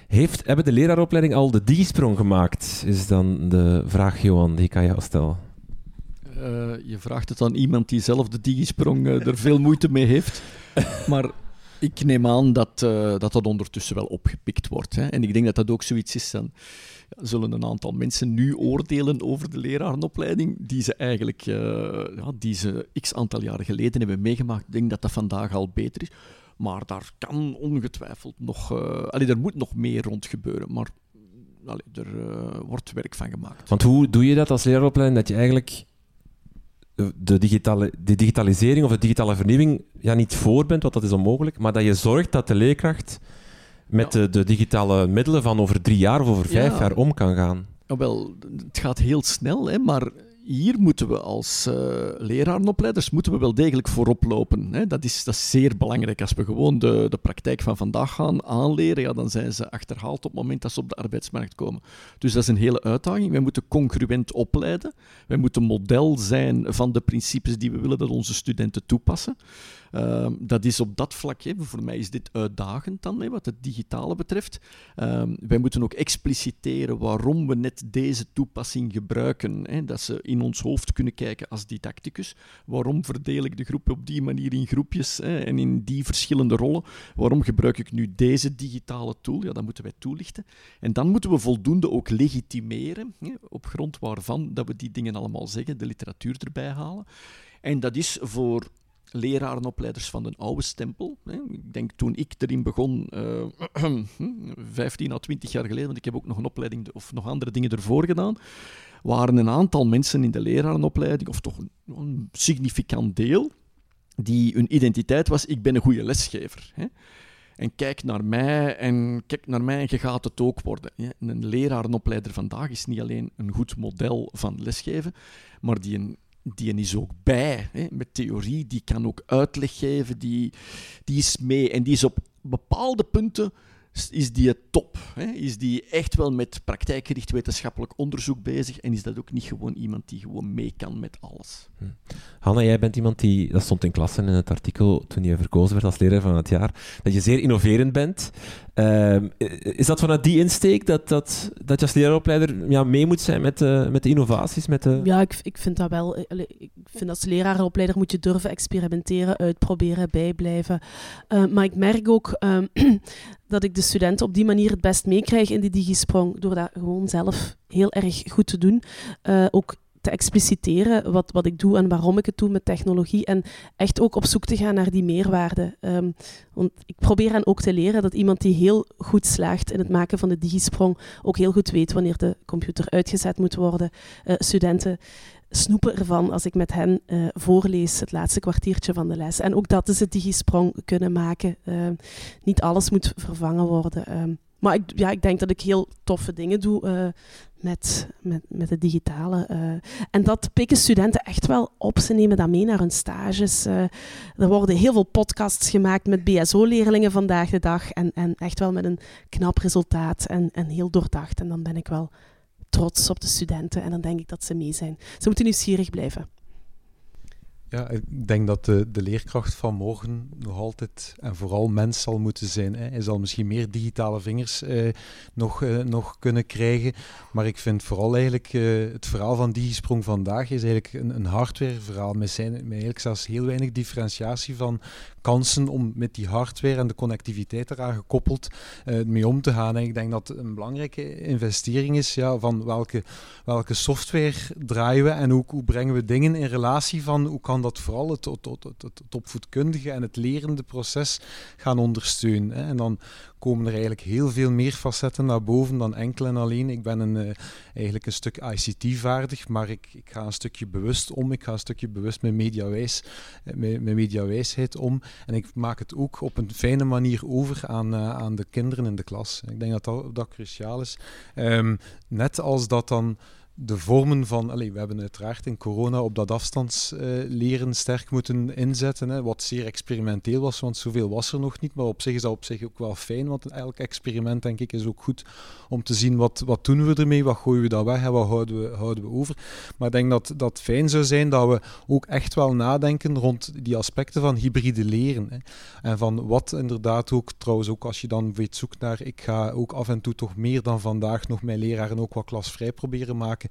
Heeft, hebben de leraaropleiding al de digisprong gemaakt? Is dan de vraag, Johan, die ik aan jou stel. Uh, je vraagt het aan iemand die zelf de digisprong uh, er veel moeite mee heeft. Maar ik neem aan dat, uh, dat dat ondertussen wel opgepikt wordt. Hè. En ik denk dat dat ook zoiets is dan zullen een aantal mensen nu oordelen over de lerarenopleiding die ze eigenlijk uh, ja, die ze x aantal jaren geleden hebben meegemaakt. Ik denk dat dat vandaag al beter is. Maar daar kan ongetwijfeld nog... Uh, er moet nog meer rond gebeuren, maar allee, er uh, wordt werk van gemaakt. Want hoe doe je dat als leraaropleiding, dat je eigenlijk de, digitale, de digitalisering of de digitale vernieuwing ja, niet voor bent, want dat is onmogelijk, maar dat je zorgt dat de leerkracht met de, de, digitale middelen van over drie jaar of over vijf jaar om kan gaan? Ja, wel, het gaat heel snel, hè, maar hier moeten we als uh, lerarenopleiders moeten we wel degelijk voorop lopen. Hè. Dat, is, dat is zeer belangrijk. Als we gewoon de, de praktijk van vandaag gaan aanleren, ja, dan zijn ze achterhaald op het moment dat ze op de arbeidsmarkt komen. Dus dat is een hele uitdaging. Wij moeten congruent opleiden. Wij moeten model zijn van de principes die we willen dat onze studenten toepassen. Uh, dat is op dat vlak, hè, voor mij is dit uitdagend dan, hè, wat het digitale betreft. Uh, wij moeten ook expliciteren waarom we net deze toepassing gebruiken. Hè, dat ze in ons hoofd kunnen kijken als didacticus. Waarom verdeel ik de groep op die manier in groepjes hè, en in die verschillende rollen? Waarom gebruik ik nu deze digitale tool? Ja, dat moeten wij toelichten. En dan moeten we voldoende ook legitimeren, hè, op grond waarvan dat we die dingen allemaal zeggen, de literatuur erbij halen. En dat is voor lerarenopleiders van de oude stempel. Ik denk toen ik erin begon, uh, 15 à 20 jaar geleden, want ik heb ook nog een opleiding of nog andere dingen ervoor gedaan, waren een aantal mensen in de lerarenopleiding, of toch een, significant deel, die hun identiteit was: ik ben een goede lesgever. Hè? En kijk naar mij en kijk naar mij en je gaat het ook worden. Een lerarenopleider vandaag is niet alleen een goed model van lesgeven, maar die een die is ook bij hè, met theorie, die kan ook uitleg geven, die, die is mee en die is op bepaalde punten is die het top? Hè? Is die echt wel met praktijkgericht wetenschappelijk onderzoek bezig? En is dat ook niet gewoon iemand die gewoon mee kan met alles? Hm. Hanna, jij bent iemand die, dat stond in klasse in het artikel toen je verkozen werd als leraar van het jaar, dat je zeer innoverend bent. Uh, is dat vanuit die insteek dat, dat, dat je als leraaropleider ja, mee moet zijn met, uh, met de innovaties? Met de... Ja, ik, ik vind dat wel. Ik vind als leraaropleider moet je durven experimenteren, uitproberen, bijblijven. Uh, maar ik merk ook ehm, dat ik de studenten op die manier het best meekrijg in die digisprong, door dat gewoon zelf heel erg goed te doen. Uh, ook te expliciteren wat, wat ik doe en waarom ik het doe met technologie. En echt ook op zoek te gaan naar die meerwaarde. Ehm, want ik probeer hen ook te leren dat iemand die heel goed slaagt in het maken van de digisprong ook heel goed weet wanneer de computer uitgezet moet worden. Uh, studenten snoepen ervan als ik met hen uh, voorlees het laatste kwartiertje van de les. En ook dat is het digisprong kunnen maken. Uh, niet alles moet vervangen worden. Uh, maar ik, ja, ik denk dat ik heel toffe dingen doe uh, met, met, met het digitale. en dat pikken studenten echt wel op. Ze nemen dat mee naar hun stages. er worden heel veel podcasts gemaakt met BSO-leerlingen vandaag de dag. En, en echt wel met een knap resultaat en, en heel doordacht. En dan ben ik wel trots op de studenten en dan denk ik dat ze mee zijn. Ze moeten nieuwsgierig blijven. Ja, ik denk dat de, de leerkracht van morgen nog altijd en vooral mens zal moeten zijn. Hè. Hij zal misschien meer digitale vingers eh, nog, eh, nog kunnen krijgen. Maar ik vind vooral eigenlijk eh, het verhaal van Digisprong vandaag is eigenlijk een, een hardwareverhaal. Met, zijn, met eigenlijk zelfs heel weinig differentiatie van kansen om met die hardware en de connectiviteit eraan gekoppeld uh, mee om te gaan. En ik denk dat een belangrijke investering is ja, van welke, welke software draaien we en hoe, hoe brengen we dingen in relatie van hoe kan dat vooral het, opvoedkundige en het lerende proces gaan ondersteunen. Hè. En dan komen er eigenlijk heel veel meer facetten naar boven dan enkel en alleen. Ik ben een, uh, eigenlijk een stuk ICT-vaardig, maar ik, ik, ga een stukje bewust om. Ik ga een stukje bewust met, mediawijs, eh, met, met mediawijsheid om. En ik maak het ook op een fijne manier over aan, uh, aan de kinderen in de klas. Ik denk dat dat, dat cruciaal is. Um, net als dat dan de vormen van. Allez, we hebben uiteraard in corona op dat afstandsleren uh, sterk moeten inzetten. Hè, wat zeer experimenteel was, want zoveel was er nog niet. Maar op zich is dat op zich ook wel fijn. Want elk experiment, denk ik, is ook goed om te zien wat, wat doen we ermee, wat gooien we daar weg en wat houden we, houden we over. Maar ik denk dat dat fijn zou zijn dat we ook echt wel nadenken rond die aspecten van hybride leren. Hè. En van wat inderdaad ook, trouwens ook als je dan weet zoekt naar, ik ga ook af en toe toch meer dan vandaag nog mijn leraren ook wat klasvrij proberen maken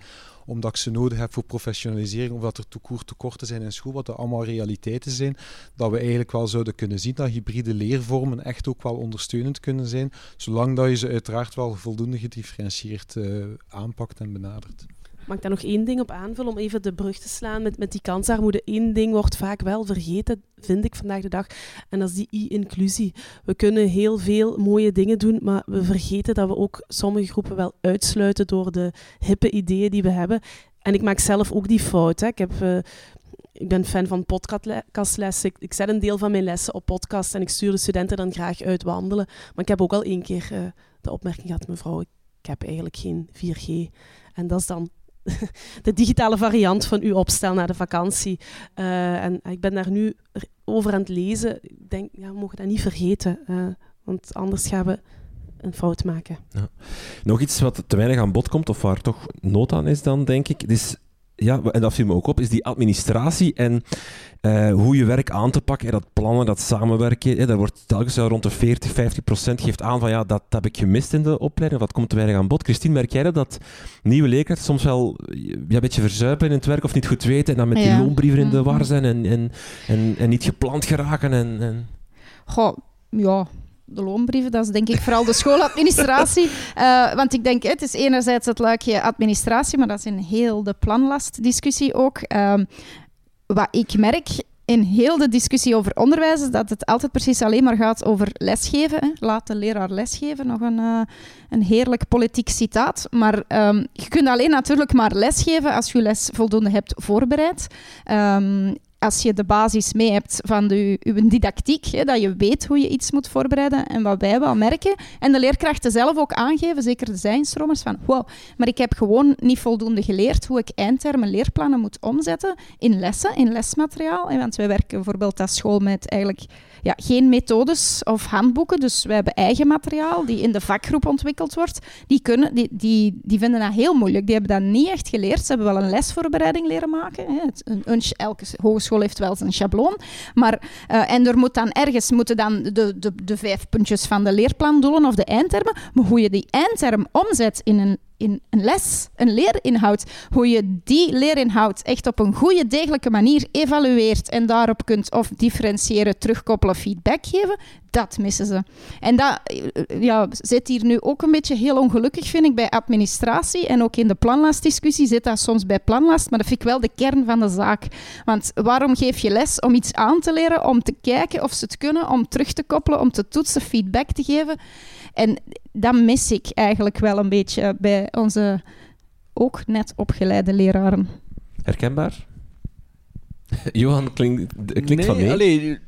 omdat ik ze nodig heb voor professionalisering, of dat er toekoor tekorten zijn in school, wat er allemaal realiteiten zijn, dat we eigenlijk wel zouden kunnen zien dat hybride leervormen echt ook wel ondersteunend kunnen zijn, zolang dat je ze uiteraard wel voldoende gedifferentieerd uh, aanpakt en benadert. Mag ik daar nog één ding op aanvullen om even de brug te slaan met, met die kansarmoede? Eén ding wordt vaak wel vergeten, vind ik vandaag de dag, en dat is die i-inclusie. We kunnen heel veel mooie dingen doen, maar we vergeten dat we ook sommige groepen wel uitsluiten door de hippe ideeën die we hebben. En ik maak zelf ook die fout. Hè. Ik, heb, uh, ik ben fan van podcastlessen. Ik, ik, zet een deel van mijn lessen op podcast en ik stuur de studenten dan graag uit wandelen. Maar ik heb ook al één keer uh, de opmerking gehad, mevrouw, ik heb eigenlijk geen 4G. En dat is dan de digitale variant van uw opstel na de vakantie. Uh, en ik ben daar nu over aan het lezen. Ik denk, ja, we mogen dat niet vergeten, uh, want anders gaan we een fout maken. Ja. Nog iets wat te weinig aan bod komt, of waar toch nood aan is dan, denk ik. Dus ja, en dat viel me ook op, is die administratie en uh, hoe je werk aan te pakken. dat plannen, dat samenwerken. Hè, daar wordt telkens rond de 40, 50 procent geeft aan van ja, dat, dat heb ik gemist in de opleiding. Dat komt te weinig aan bod. Christine, merk jij dat, dat nieuwe leerkrachten soms wel ja, een beetje verzuipen in het werk of niet goed weten en dan met die loonbrieven in de war mhm. zijn en, en, en, en niet gepland geraken? En, en... Goh, ja, de loonbrieven, dat is denk ik vooral de schooladministratie. Uh, want ik denk, het is enerzijds het luikje administratie, maar dat is in heel de planlastdiscussie ook. Uh, wat ik merk in heel de discussie over onderwijs is dat het altijd precies alleen maar gaat over lesgeven. Hè. Laat de leraar lesgeven. Nog een, uh, een heerlijk politiek citaat. Maar um, je kunt alleen natuurlijk maar lesgeven als je les voldoende hebt voorbereid. Um, als je de basis mee hebt van de, uw didactiek, hè, dat je weet hoe je iets moet voorbereiden en wat wij wel merken. En de leerkrachten zelf ook aangeven, zeker de zijnstromers, van wow, maar ik heb gewoon niet voldoende geleerd hoe ik eindtermen leerplannen moet omzetten in lessen, in lesmateriaal. Want wij werken bijvoorbeeld als school met eigenlijk ja, geen methodes of handboeken. Dus wij hebben eigen materiaal die in de vakgroep ontwikkeld wordt. Die, kunnen, die, die, die vinden dat heel moeilijk. Die hebben dat niet echt geleerd. Ze hebben wel een lesvoorbereiding leren maken. Hè. Een, elke hogeschool heeft wel zijn schabloon. Maar, uh, en er moet dan ergens moeten dan de, de, de vijf puntjes van de leerplandoelen of de eindtermen. Maar hoe je die eindterm omzet in een in een les, een leerinhoud, hoe je die leerinhoud echt op een goede, degelijke manier evalueert en daarop kunt of differentiëren, terugkoppelen, feedback geven, dat missen ze. En dat eh, ja, zit hier nu ook een beetje heel ongelukkig, vind ik, bij administratie. En ook in de planlastdiscussie zit dat soms bij planlast, maar dat vind ik wel de kern van de zaak. Want waarom geef je les? Om iets aan te leren, om te kijken of ze het kunnen, om terug te koppelen, om te toetsen, feedback te geven. En dat mis ik eigenlijk wel een beetje bij onze ook net opgeleide leraren. Herkenbaar? Johan klinkt, klinkt nee, van nee. allee,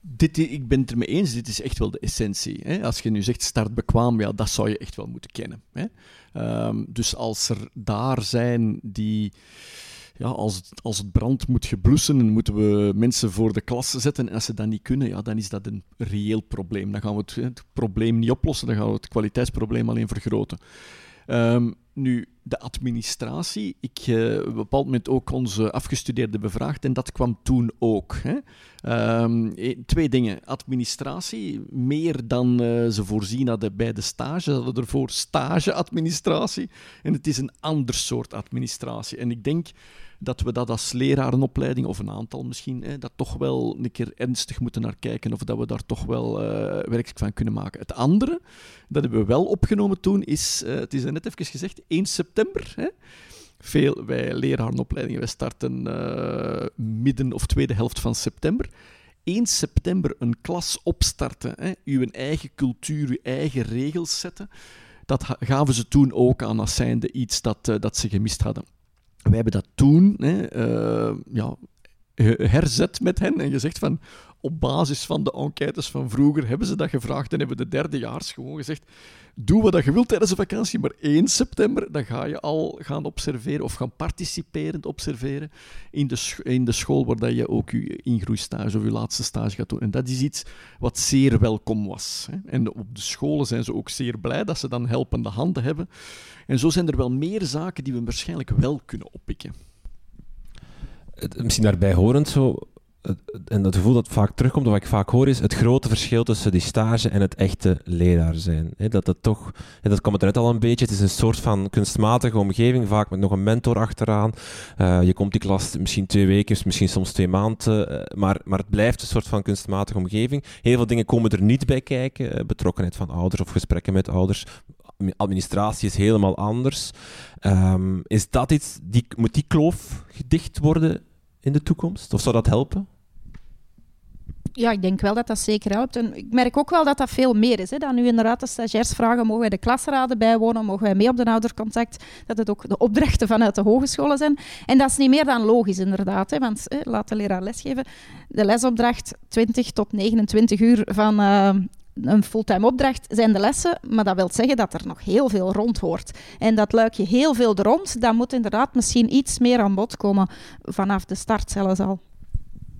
dit, ik ben het ermee eens, dit is echt wel de essentie. Hè? Als je nu zegt start bekwaam, ja, dat zou je echt wel moeten kennen. Hè? Ehm, dus als er daar zijn die ja, als, het, als het brand moet geblussen, moeten we mensen voor de klas zetten. En als ze dat niet kunnen, ja, dan is dat een reëel probleem. Dan gaan we het, het probleem niet oplossen, dan gaan we het kwaliteitsprobleem alleen vergroten. Um, nu, de administratie. Ik uh, op een bepaald moment ook onze afgestudeerden bevraagd en dat kwam toen ook. Hè. Um, twee dingen. Administratie, meer dan uh, ze voorzien hadden bij de stage. Ze hadden ervoor stageadministratie. En het is een ander soort administratie. En ik denk dat we dat als lerarenopleiding, of een aantal misschien, hè, dat toch wel een keer ernstig moeten naar kijken of dat we daar toch wel uh, werk van kunnen maken. Het andere, dat hebben we wel opgenomen toen, is, uh, het is net even gezegd, 1 september. Hè. Veel, wij lerarenopleidingen, wij starten uh, midden of tweede helft van september. 1 september een klas opstarten, hè, uw eigen cultuur, uw eigen regels zetten, dat gaven ze toen ook aan als zijnde iets dat, dat ze gemist hadden wij hebben dat toen hè, uh, ja, herzet met hen en gezegd van op basis van de enquêtes van vroeger hebben ze dat gevraagd en hebben de derdejaars gewoon gezegd doe wat je wilt tijdens de vakantie, maar 1 september dan ga je al gaan observeren of gaan participerend observeren in de, in de school waar dat je ook je ingroeistage of je laatste stage gaat doen. En dat is iets wat zeer welkom was. Hè. En op de scholen zijn ze ook zeer blij dat ze dan helpende handen hebben. En zo zijn er wel meer zaken die we waarschijnlijk wel kunnen oppikken. Misschien daarbij horend zo, en het gevoel dat vaak terugkomt, wat ik vaak hoor, is het grote verschil tussen die stage en het echte leraar zijn. dat het toch, dat komt er net al een beetje, het is een soort van kunstmatige omgeving, vaak met nog een mentor achteraan. Uh, je komt die klas misschien twee weken, misschien soms twee maanden, uh, maar, maar het blijft een soort van kunstmatige omgeving. Heel veel dingen komen er niet bij kijken, uh, betrokkenheid van ouders of gesprekken met ouders. Administratie is helemaal anders. Um, is dat iets, die, moet die kloof gedicht worden in de toekomst? Of zou dat helpen? Ja, ik denk wel dat dat zeker helpt. En ik merk ook wel dat dat veel meer is. Hè. Dan nu inderdaad de stagiairs vragen, mogen wij de klasraden bijwonen, mogen wij mee op de oudercontact, dat het ook de opdrachten vanuit de hogescholen zijn. En dat is niet meer dan logisch, inderdaad. Hè, want hè, laat de leraar lesgeven. De lesopdracht 20 tot 29 uur van uh, een fulltime opdracht zijn de lessen, maar dat wil zeggen dat er nog heel veel rond hoort. En dat luik je heel veel rond, dan moet inderdaad misschien iets meer aan bod komen vanaf de start zelfs al.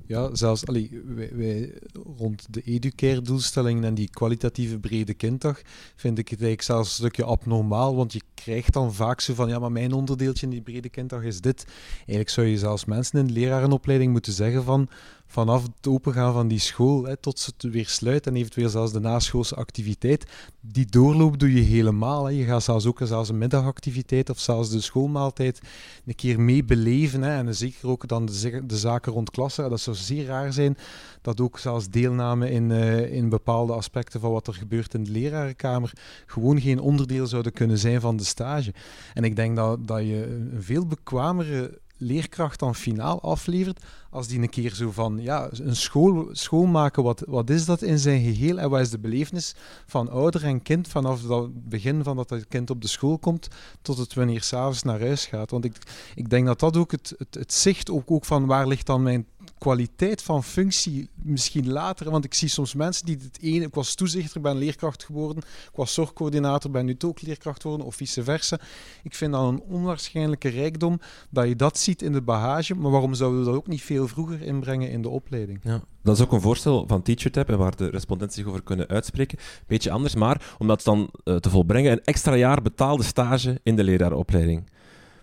Ja, zelfs allee, wij, rond de educare-doelstellingen en die kwalitatieve brede kinddag vind ik het eigenlijk zelfs een stukje abnormaal, want je krijgt dan vaak zo van, ja, maar mijn onderdeeltje in die brede kinddag is dit. Eigenlijk zou je zelfs mensen in de lerarenopleiding moeten zeggen van, vanaf het opengaan van die school hè, tot ze het weer sluit en eventueel zelfs de naschoolse activiteit, die doorloop doe je helemaal. Hè. Je gaat zelfs ook zelfs een middagactiviteit of zelfs de schoolmaaltijd een keer mee beleven. Hè. En zeker ook dan de, de zaken rond klassen. Dat zou zeer raar zijn dat ook zelfs deelname in, uh, in bepaalde aspecten van wat er gebeurt in de lerarenkamer gewoon geen onderdeel zouden kunnen zijn van de stage. En ik denk dat, dat je een veel bekwamere leerkracht dan finaal aflevert, als die een keer zo van, ja, een school, schoolmaken, wat, wat is dat in zijn geheel en wat is de belevenis van ouder en kind vanaf het begin van dat het kind op de school komt tot het wanneer s'avonds naar huis gaat. Want ik, ik denk dat dat ook het, het, het zicht ook, ook van waar ligt dan mijn kwaliteit van functie misschien later. Want ik zie soms mensen die het ene... Ik was toezichter, ben leerkracht geworden. Ik was zorgcoördinator, ben nu ook leerkracht geworden. Of vice versa. Ik vind dat een onwaarschijnlijke rijkdom dat je dat ziet in de bagage. Maar waarom zouden we dat ook niet veel vroeger inbrengen in de opleiding? Ja. Dat is ook een voorstel van TeacherTap en waar de respondenten zich over kunnen uitspreken. Beetje anders, maar om dat dan uh, te volbrengen, een extra jaar betaalde stage in de leraaropleiding.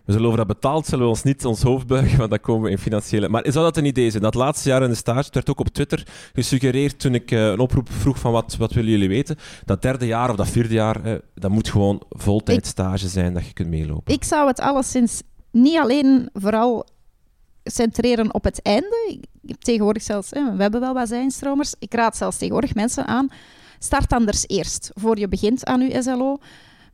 We zullen over dat betaald zullen we ons niet ons hoofd buigen, want dan komen we in financiële... Maar zou dat een idee zijn? Dat laatste jaar in de stage, het werd ook op Twitter gesuggereerd toen ik uh, een oproep vroeg van wat, wat willen jullie weten, dat derde jaar of dat vierde jaar, uh, dat moet gewoon voltijdstage zijn dat je kunt meelopen. Ik zou het alleszins niet alleen vooral centreren op het einde. Ik heb tegenwoordig zelfs, we hebben wel wat zijnstromers. Ik raad zelfs tegenwoordig mensen aan, start anders eerst, voor je begint aan je SLO.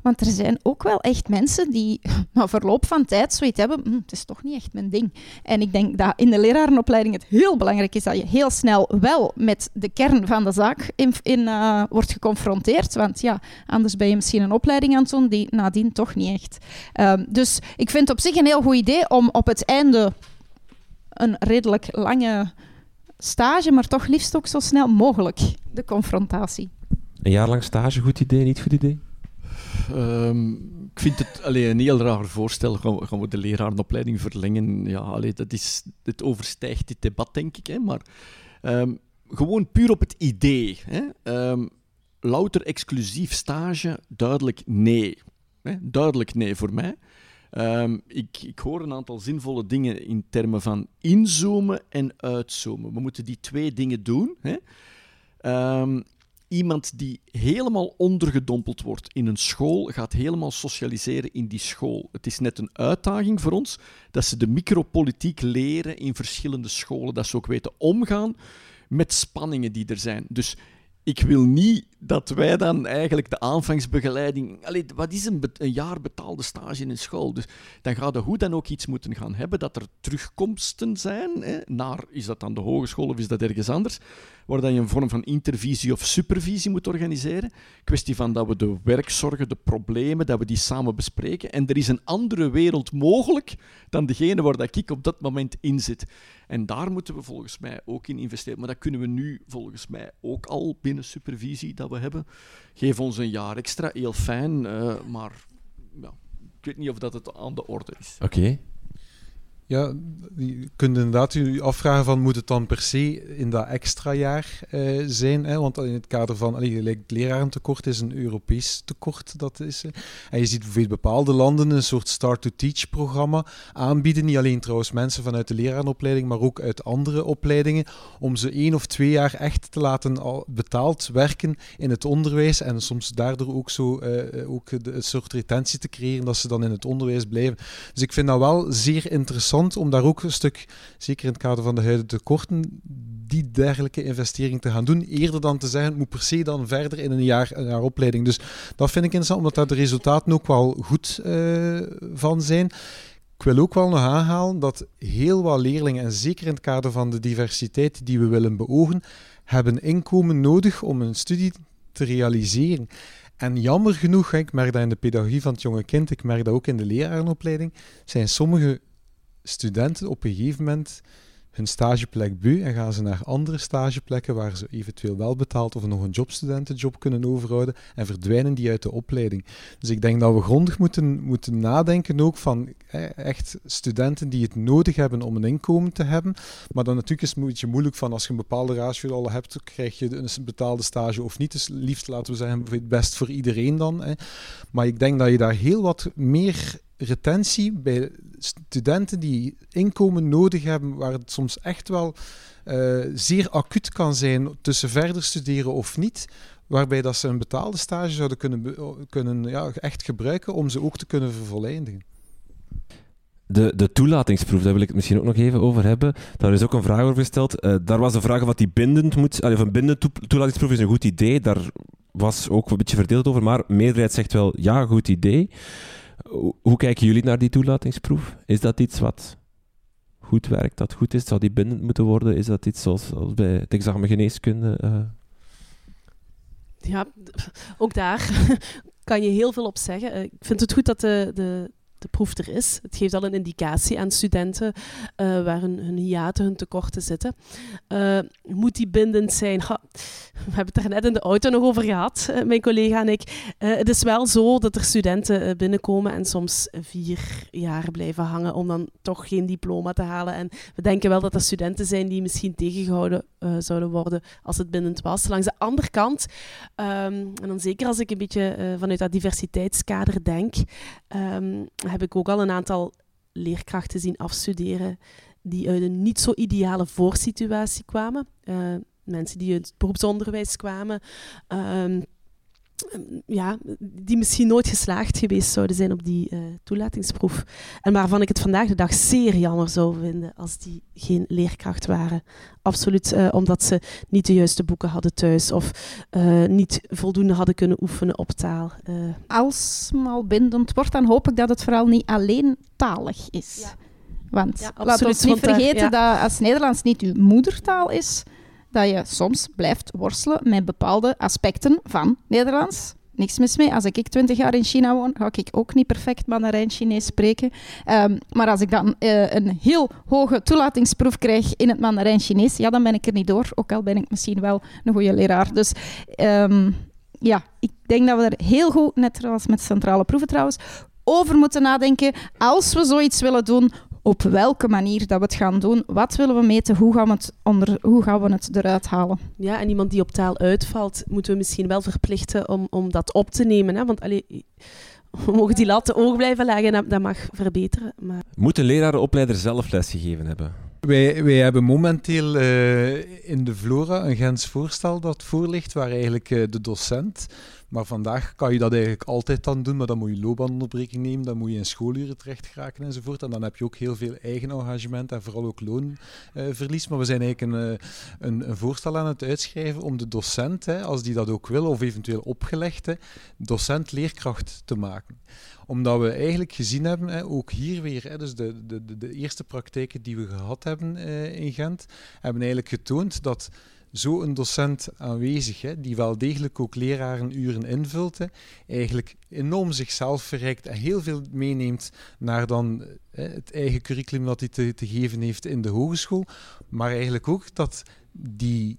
Want er zijn ook wel echt mensen die na verloop van tijd zoiets hebben, hm, het is toch niet echt mijn ding. En ik denk dat in de lerarenopleiding het heel belangrijk is dat je heel snel wel met de kern van de zaak in, in uh, wordt geconfronteerd. Want ja, anders ben je misschien een opleiding aan het doen die nadien toch niet echt. Um, dus ik vind het op zich een heel goed idee om op het einde een redelijk lange stage, maar toch liefst ook zo snel mogelijk de confrontatie. Een jaar lang stage, goed idee, niet goed idee? Um, ik vind het allee, een heel raar voorstel. Gaan we, de lerarenopleiding verlengen? Ja, allee, dat is, het overstijgt dit debat, denk ik. Hè, maar um, gewoon puur op het idee. Hè. Um, louter exclusief stage, duidelijk nee. Hè, duidelijk nee voor mij. Ik, ik, hoor een aantal zinvolle dingen in termen van inzoomen en uitzoomen. We moeten die twee dingen doen. Hè. Iemand die helemaal ondergedompeld wordt in een school, gaat helemaal socialiseren in die school. Het is net een uitdaging voor ons dat ze de micropolitiek leren in verschillende scholen, dat ze ook weten omgaan met spanningen die er zijn. Dus ik wil niet dat wij dan eigenlijk de aanvangsbegeleiding. Wat is een, een, jaar betaalde stage in een school? Dus dan gaat de hoe dan ook iets moeten gaan hebben dat er terugkomsten zijn. Hè, naar, is dat aan de hogeschool of is dat ergens anders? Waar dan je een vorm van intervisie of supervisie moet organiseren. Kwestie van dat we de werkzorgen, de problemen, dat we die samen bespreken. En er is een andere wereld mogelijk dan degene waar dat ik op dat moment in zit. En daar moeten we volgens mij ook in investeren. Maar dat kunnen we nu volgens mij ook al binnen supervisie we hebben. Geef ons een jaar extra, heel fijn. Uh, maar ja, ik weet niet of dat het aan de orde is. Oké. Ja, je kunt inderdaad je afvragen van moet het dan per se in dat extra jaar uh, zijn? Hè? Want in het kader van allee, het lerarentekort is een Europees tekort. Dat is? En je ziet bijvoorbeeld bepaalde landen een soort start-to-teach programma aanbieden. Niet alleen trouwens mensen vanuit de lerarenopleiding, maar ook uit andere opleidingen. Om ze één of twee jaar echt te laten al betaald werken in het onderwijs. En soms daardoor ook zo uh, ook de, een soort retentie te creëren dat ze dan in het onderwijs blijven. Dus ik vind dat wel zeer interessant om daar ook een stuk, zeker in het kader van de huidige tekorten, die dergelijke investering te gaan doen. Eerder dan te zeggen, het moet per se dan verder in een jaar, een jaar opleiding. Dus dat vind ik interessant, omdat daar de resultaten ook wel goed uh, van zijn. Ik wil ook wel nog aanhalen dat heel wat leerlingen, en zeker in het kader van de diversiteit die we willen beogen, hebben inkomen nodig om een studie te realiseren. En jammer genoeg, ik merk dat in de pedagogie van het jonge kind, ik merk dat ook in de lerarenopleiding, zijn sommige studenten op een gegeven moment hun stageplek bu en gaan ze naar andere stageplekken waar ze eventueel wel betaald of nog een jobstudentenjob kunnen overhouden en verdwijnen die uit de opleiding. Dus ik denk dat we grondig moeten, moeten nadenken ook van echt studenten die het nodig hebben om een inkomen te hebben. Maar dan natuurlijk is het een beetje moeilijk van als je een bepaalde ratio al hebt, krijg je een betaalde stage of niet. Dus liefst laten we zeggen, het best voor iedereen dan. Maar ik denk dat je daar heel wat meer retentie bij studenten die inkomen nodig hebben, waar het soms echt wel uh, zeer acuut kan zijn tussen verder studeren of niet, waarbij dat ze een betaalde stage zouden kunnen, kunnen ja, echt gebruiken om ze ook te kunnen vervolledigen. De, de toelatingsproef, daar wil ik het misschien ook nog even over hebben. Daar is ook een vraag over gesteld. Uh, daar was de vraag of die bindend moet... Of een bindend toelatingsproef is een goed idee. Daar was ook een beetje verdeeld over. Maar meerderheid zegt wel, ja, goed idee. Hoe kijken jullie naar die toelatingsproef? Is dat iets wat goed werkt, dat goed is? Zou die bindend moeten worden? Is dat iets zoals, bij het examen geneeskunde? Uh... Ja, ook daar kan je heel veel op zeggen. Eh, ik vind het goed dat de, de de proef er is. Het geeft al een indicatie aan studenten uh, waar hun, hiaten, hun tekorten zitten. Uh, moet die bindend zijn? We hebben het er net in de auto nog over gehad, uh, mijn collega en ik. het is wel zo dat er studenten binnenkomen en soms vier jaar blijven hangen om dan toch geen diploma te halen. En we denken wel dat er studenten zijn die misschien tegengehouden zouden worden als het bindend was. Langs de andere kant, um, en dan zeker als ik een beetje vanuit dat diversiteitskader denk, um, heb ik ook al een aantal leerkrachten zien afstuderen die uit een niet zo ideale voorsituatie kwamen. Uh, mensen die uit het beroepsonderwijs kwamen. Uh, ja, die misschien nooit geslaagd geweest zouden zijn op die uh, toelatingsproef. En waarvan ik het vandaag de dag zeer jammer zou vinden als die geen leerkracht waren. Absoluut, uh, omdat ze niet de juiste boeken hadden thuis of uh, niet voldoende hadden kunnen oefenen op taal. Als het bindend wordt, dan hoop ik dat het vooral niet alleen talig is. Ja. Want ja, laat ons niet vergeten daar, ja. dat als Nederlands niet uw moedertaal is, dat je soms blijft worstelen met bepaalde aspecten van Nederlands. Niks mis mee. Als ik twintig jaar in China woon, ga ik ook niet perfect Mandarijn-Chinees spreken. Um, maar als ik dan uh, een heel hoge toelatingsproef krijg in het Mandarijn-Chinees, ja, dan ben ik er niet door. Ook al ben ik misschien wel een goede leraar. Dus um, ja, ik denk dat we er heel goed, net zoals met centrale proeven trouwens, over moeten nadenken. Als we zoiets willen doen, op welke manier dat we het gaan doen. Wat willen we meten? Hoe gaan we het, onder, hoe gaan we het eruit halen? Ja, en iemand die op taal uitvalt, moeten we misschien wel verplichten om, om dat op te nemen. Hè? Want allee, we mogen die lat oog blijven leggen en dat mag verbeteren. Maar... Moet een lerarenopleider zelf lesgegeven hebben? Wij, wij hebben momenteel uh, in de Flora een Gens voorstel dat voor ligt, waar eigenlijk uh, de docent maar vandaag kan je dat eigenlijk altijd dan doen, maar dan moet je loopbaanonderbreking nemen, dan moet je in schooluren terecht geraken enzovoort. En dan heb je ook heel veel eigen engagement en vooral ook loonverlies. Maar we zijn eigenlijk een, uh, een, een, voorstel aan het uitschrijven om de docent, hè, als die dat ook wil, of eventueel opgelegd, docent-leerkracht te maken omdat we eigenlijk gezien hebben, ook hier weer, dus de, de, de eerste praktijken die we gehad hebben uh, in Gent, hebben eigenlijk getoond dat zo'n docent aanwezig, hè, die wel degelijk ook lerarenuren invult, hè, eigenlijk enorm zichzelf verrijkt en heel veel meeneemt naar dan hè, het eigen curriculum dat hij te, te geven heeft in de hogeschool, maar eigenlijk ook dat die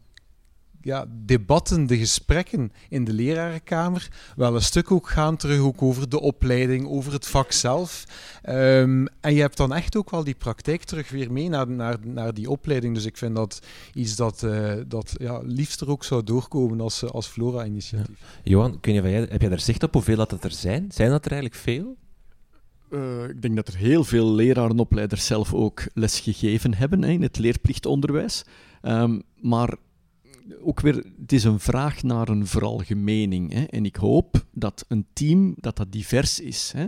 ja, debatten, de gesprekken in de lerarenkamer wel een stuk ook gaan terug ook over de opleiding, over het vak zelf. Um, en je hebt dan echt ook wel die praktijk terug weer mee naar, naar, naar die opleiding. Dus ik vind dat iets dat, uh, dat ja, liefst er ook zou doorkomen als, als Flora-initiatief. Ja. Johan, kun je, heb jij daar zicht op hoeveel dat er zijn? Zijn dat er eigenlijk veel? Uh, ik denk dat er heel veel lerarenopleiders zelf ook les gegeven hebben hè, in het leerplichtonderwijs. Um, maar ook weer, het is een vraag naar een veralgemening. Hè? En ik hoop dat een team dat dat divers is. Hè?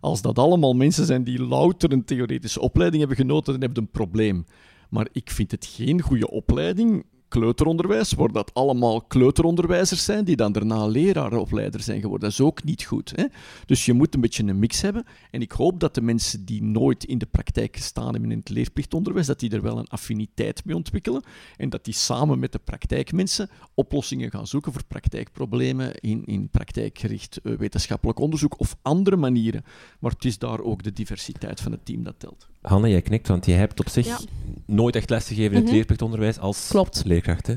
Als dat allemaal mensen zijn die louter een theoretische opleiding hebben genoten, dan heb je een probleem. Maar ik vind het geen goede opleiding kleuteronderwijs, waar dat allemaal kleuteronderwijzers zijn, die dan daarna lerarenopleider zijn geworden. Dat is ook niet goed. Hè? Dus je moet een beetje een mix hebben. En ik hoop dat de mensen die nooit in de praktijk gestaan hebben in het leerplichtonderwijs, dat die er wel een affiniteit mee ontwikkelen. En dat die samen met de praktijkmensen oplossingen gaan zoeken voor praktijkproblemen in, in praktijkgericht uh, wetenschappelijk onderzoek of andere manieren. Maar het is daar ook de diversiteit van het team dat telt. Hanne, jij knikt, want jij hebt op zich ja. nooit echt lesgegeven in het mhm. leerplichtonderwijs als Klopt.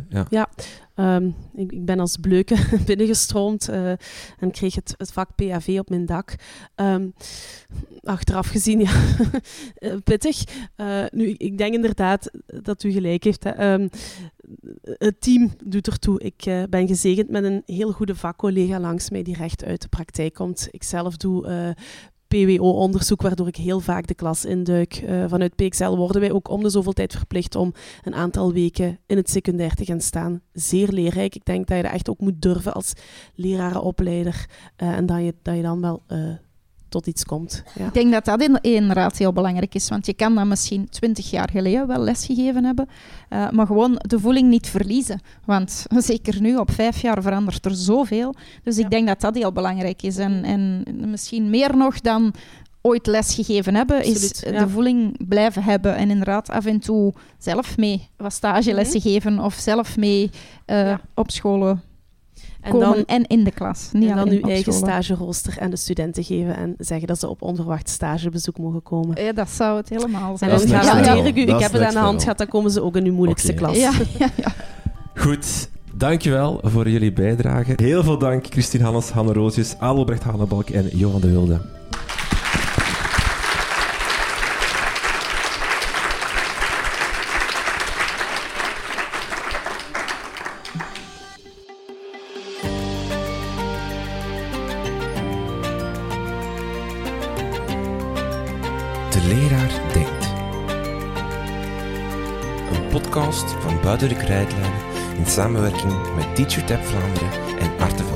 Ja, ja um, ik, ben als bleuke binnengestroomd uh, en kreeg het, het, vak PAV op mijn dak. Um, achteraf gezien, ja, eh, pittig. Uh, nu, ik denk inderdaad dat u gelijk heeft. Hè. Um, het team doet ertoe. Ik ben gezegend met een heel goede vakcollega langs mij die recht uit de praktijk komt. Ik zelf doe PWO-onderzoek, waardoor ik heel vaak de klas induik. Uh, vanuit PXL worden wij ook om de zoveel tijd verplicht om een aantal weken in het secundair te gaan staan. Zeer leerrijk. Ik denk dat je dat echt ook moet durven als lerarenopleider. Uh, en dat je, dat je dan wel uh, tot iets komt. Ja. Ik denk dat dat inderdaad heel belangrijk is, want je kan dat misschien twintig jaar geleden wel lesgegeven hebben, uh, maar gewoon de voeling niet verliezen. Want zeker nu, op vijf jaar, verandert er zoveel. Dus ja. ik denk dat dat heel belangrijk is. En, en misschien meer nog dan ooit lesgegeven hebben, Absoluut, is ja. de voeling blijven hebben en inderdaad af en toe zelf mee wat stagelessen mm -hmm. geven of zelf mee uh, op scholen en dan, en in de klas. Niet en dan uw eigen stagerooster aan de studenten geven en zeggen dat ze op onverwacht stagebezoek mogen komen. Ja, dat zou het helemaal zijn. En dan garandeer ik u, ik heb het aan de hand gehad, dan komen ze ook in uw moeilijkste okay. klas. Ja, ja, ja. Goed, dankjewel voor jullie bijdrage. Heel veel dank Christine Hannes, Hanne Roosjes, Alobrecht Hannebalk en Johan de Wilde. Buiten de in samenwerking met TeacherTap Vlaanderen en Artevelde.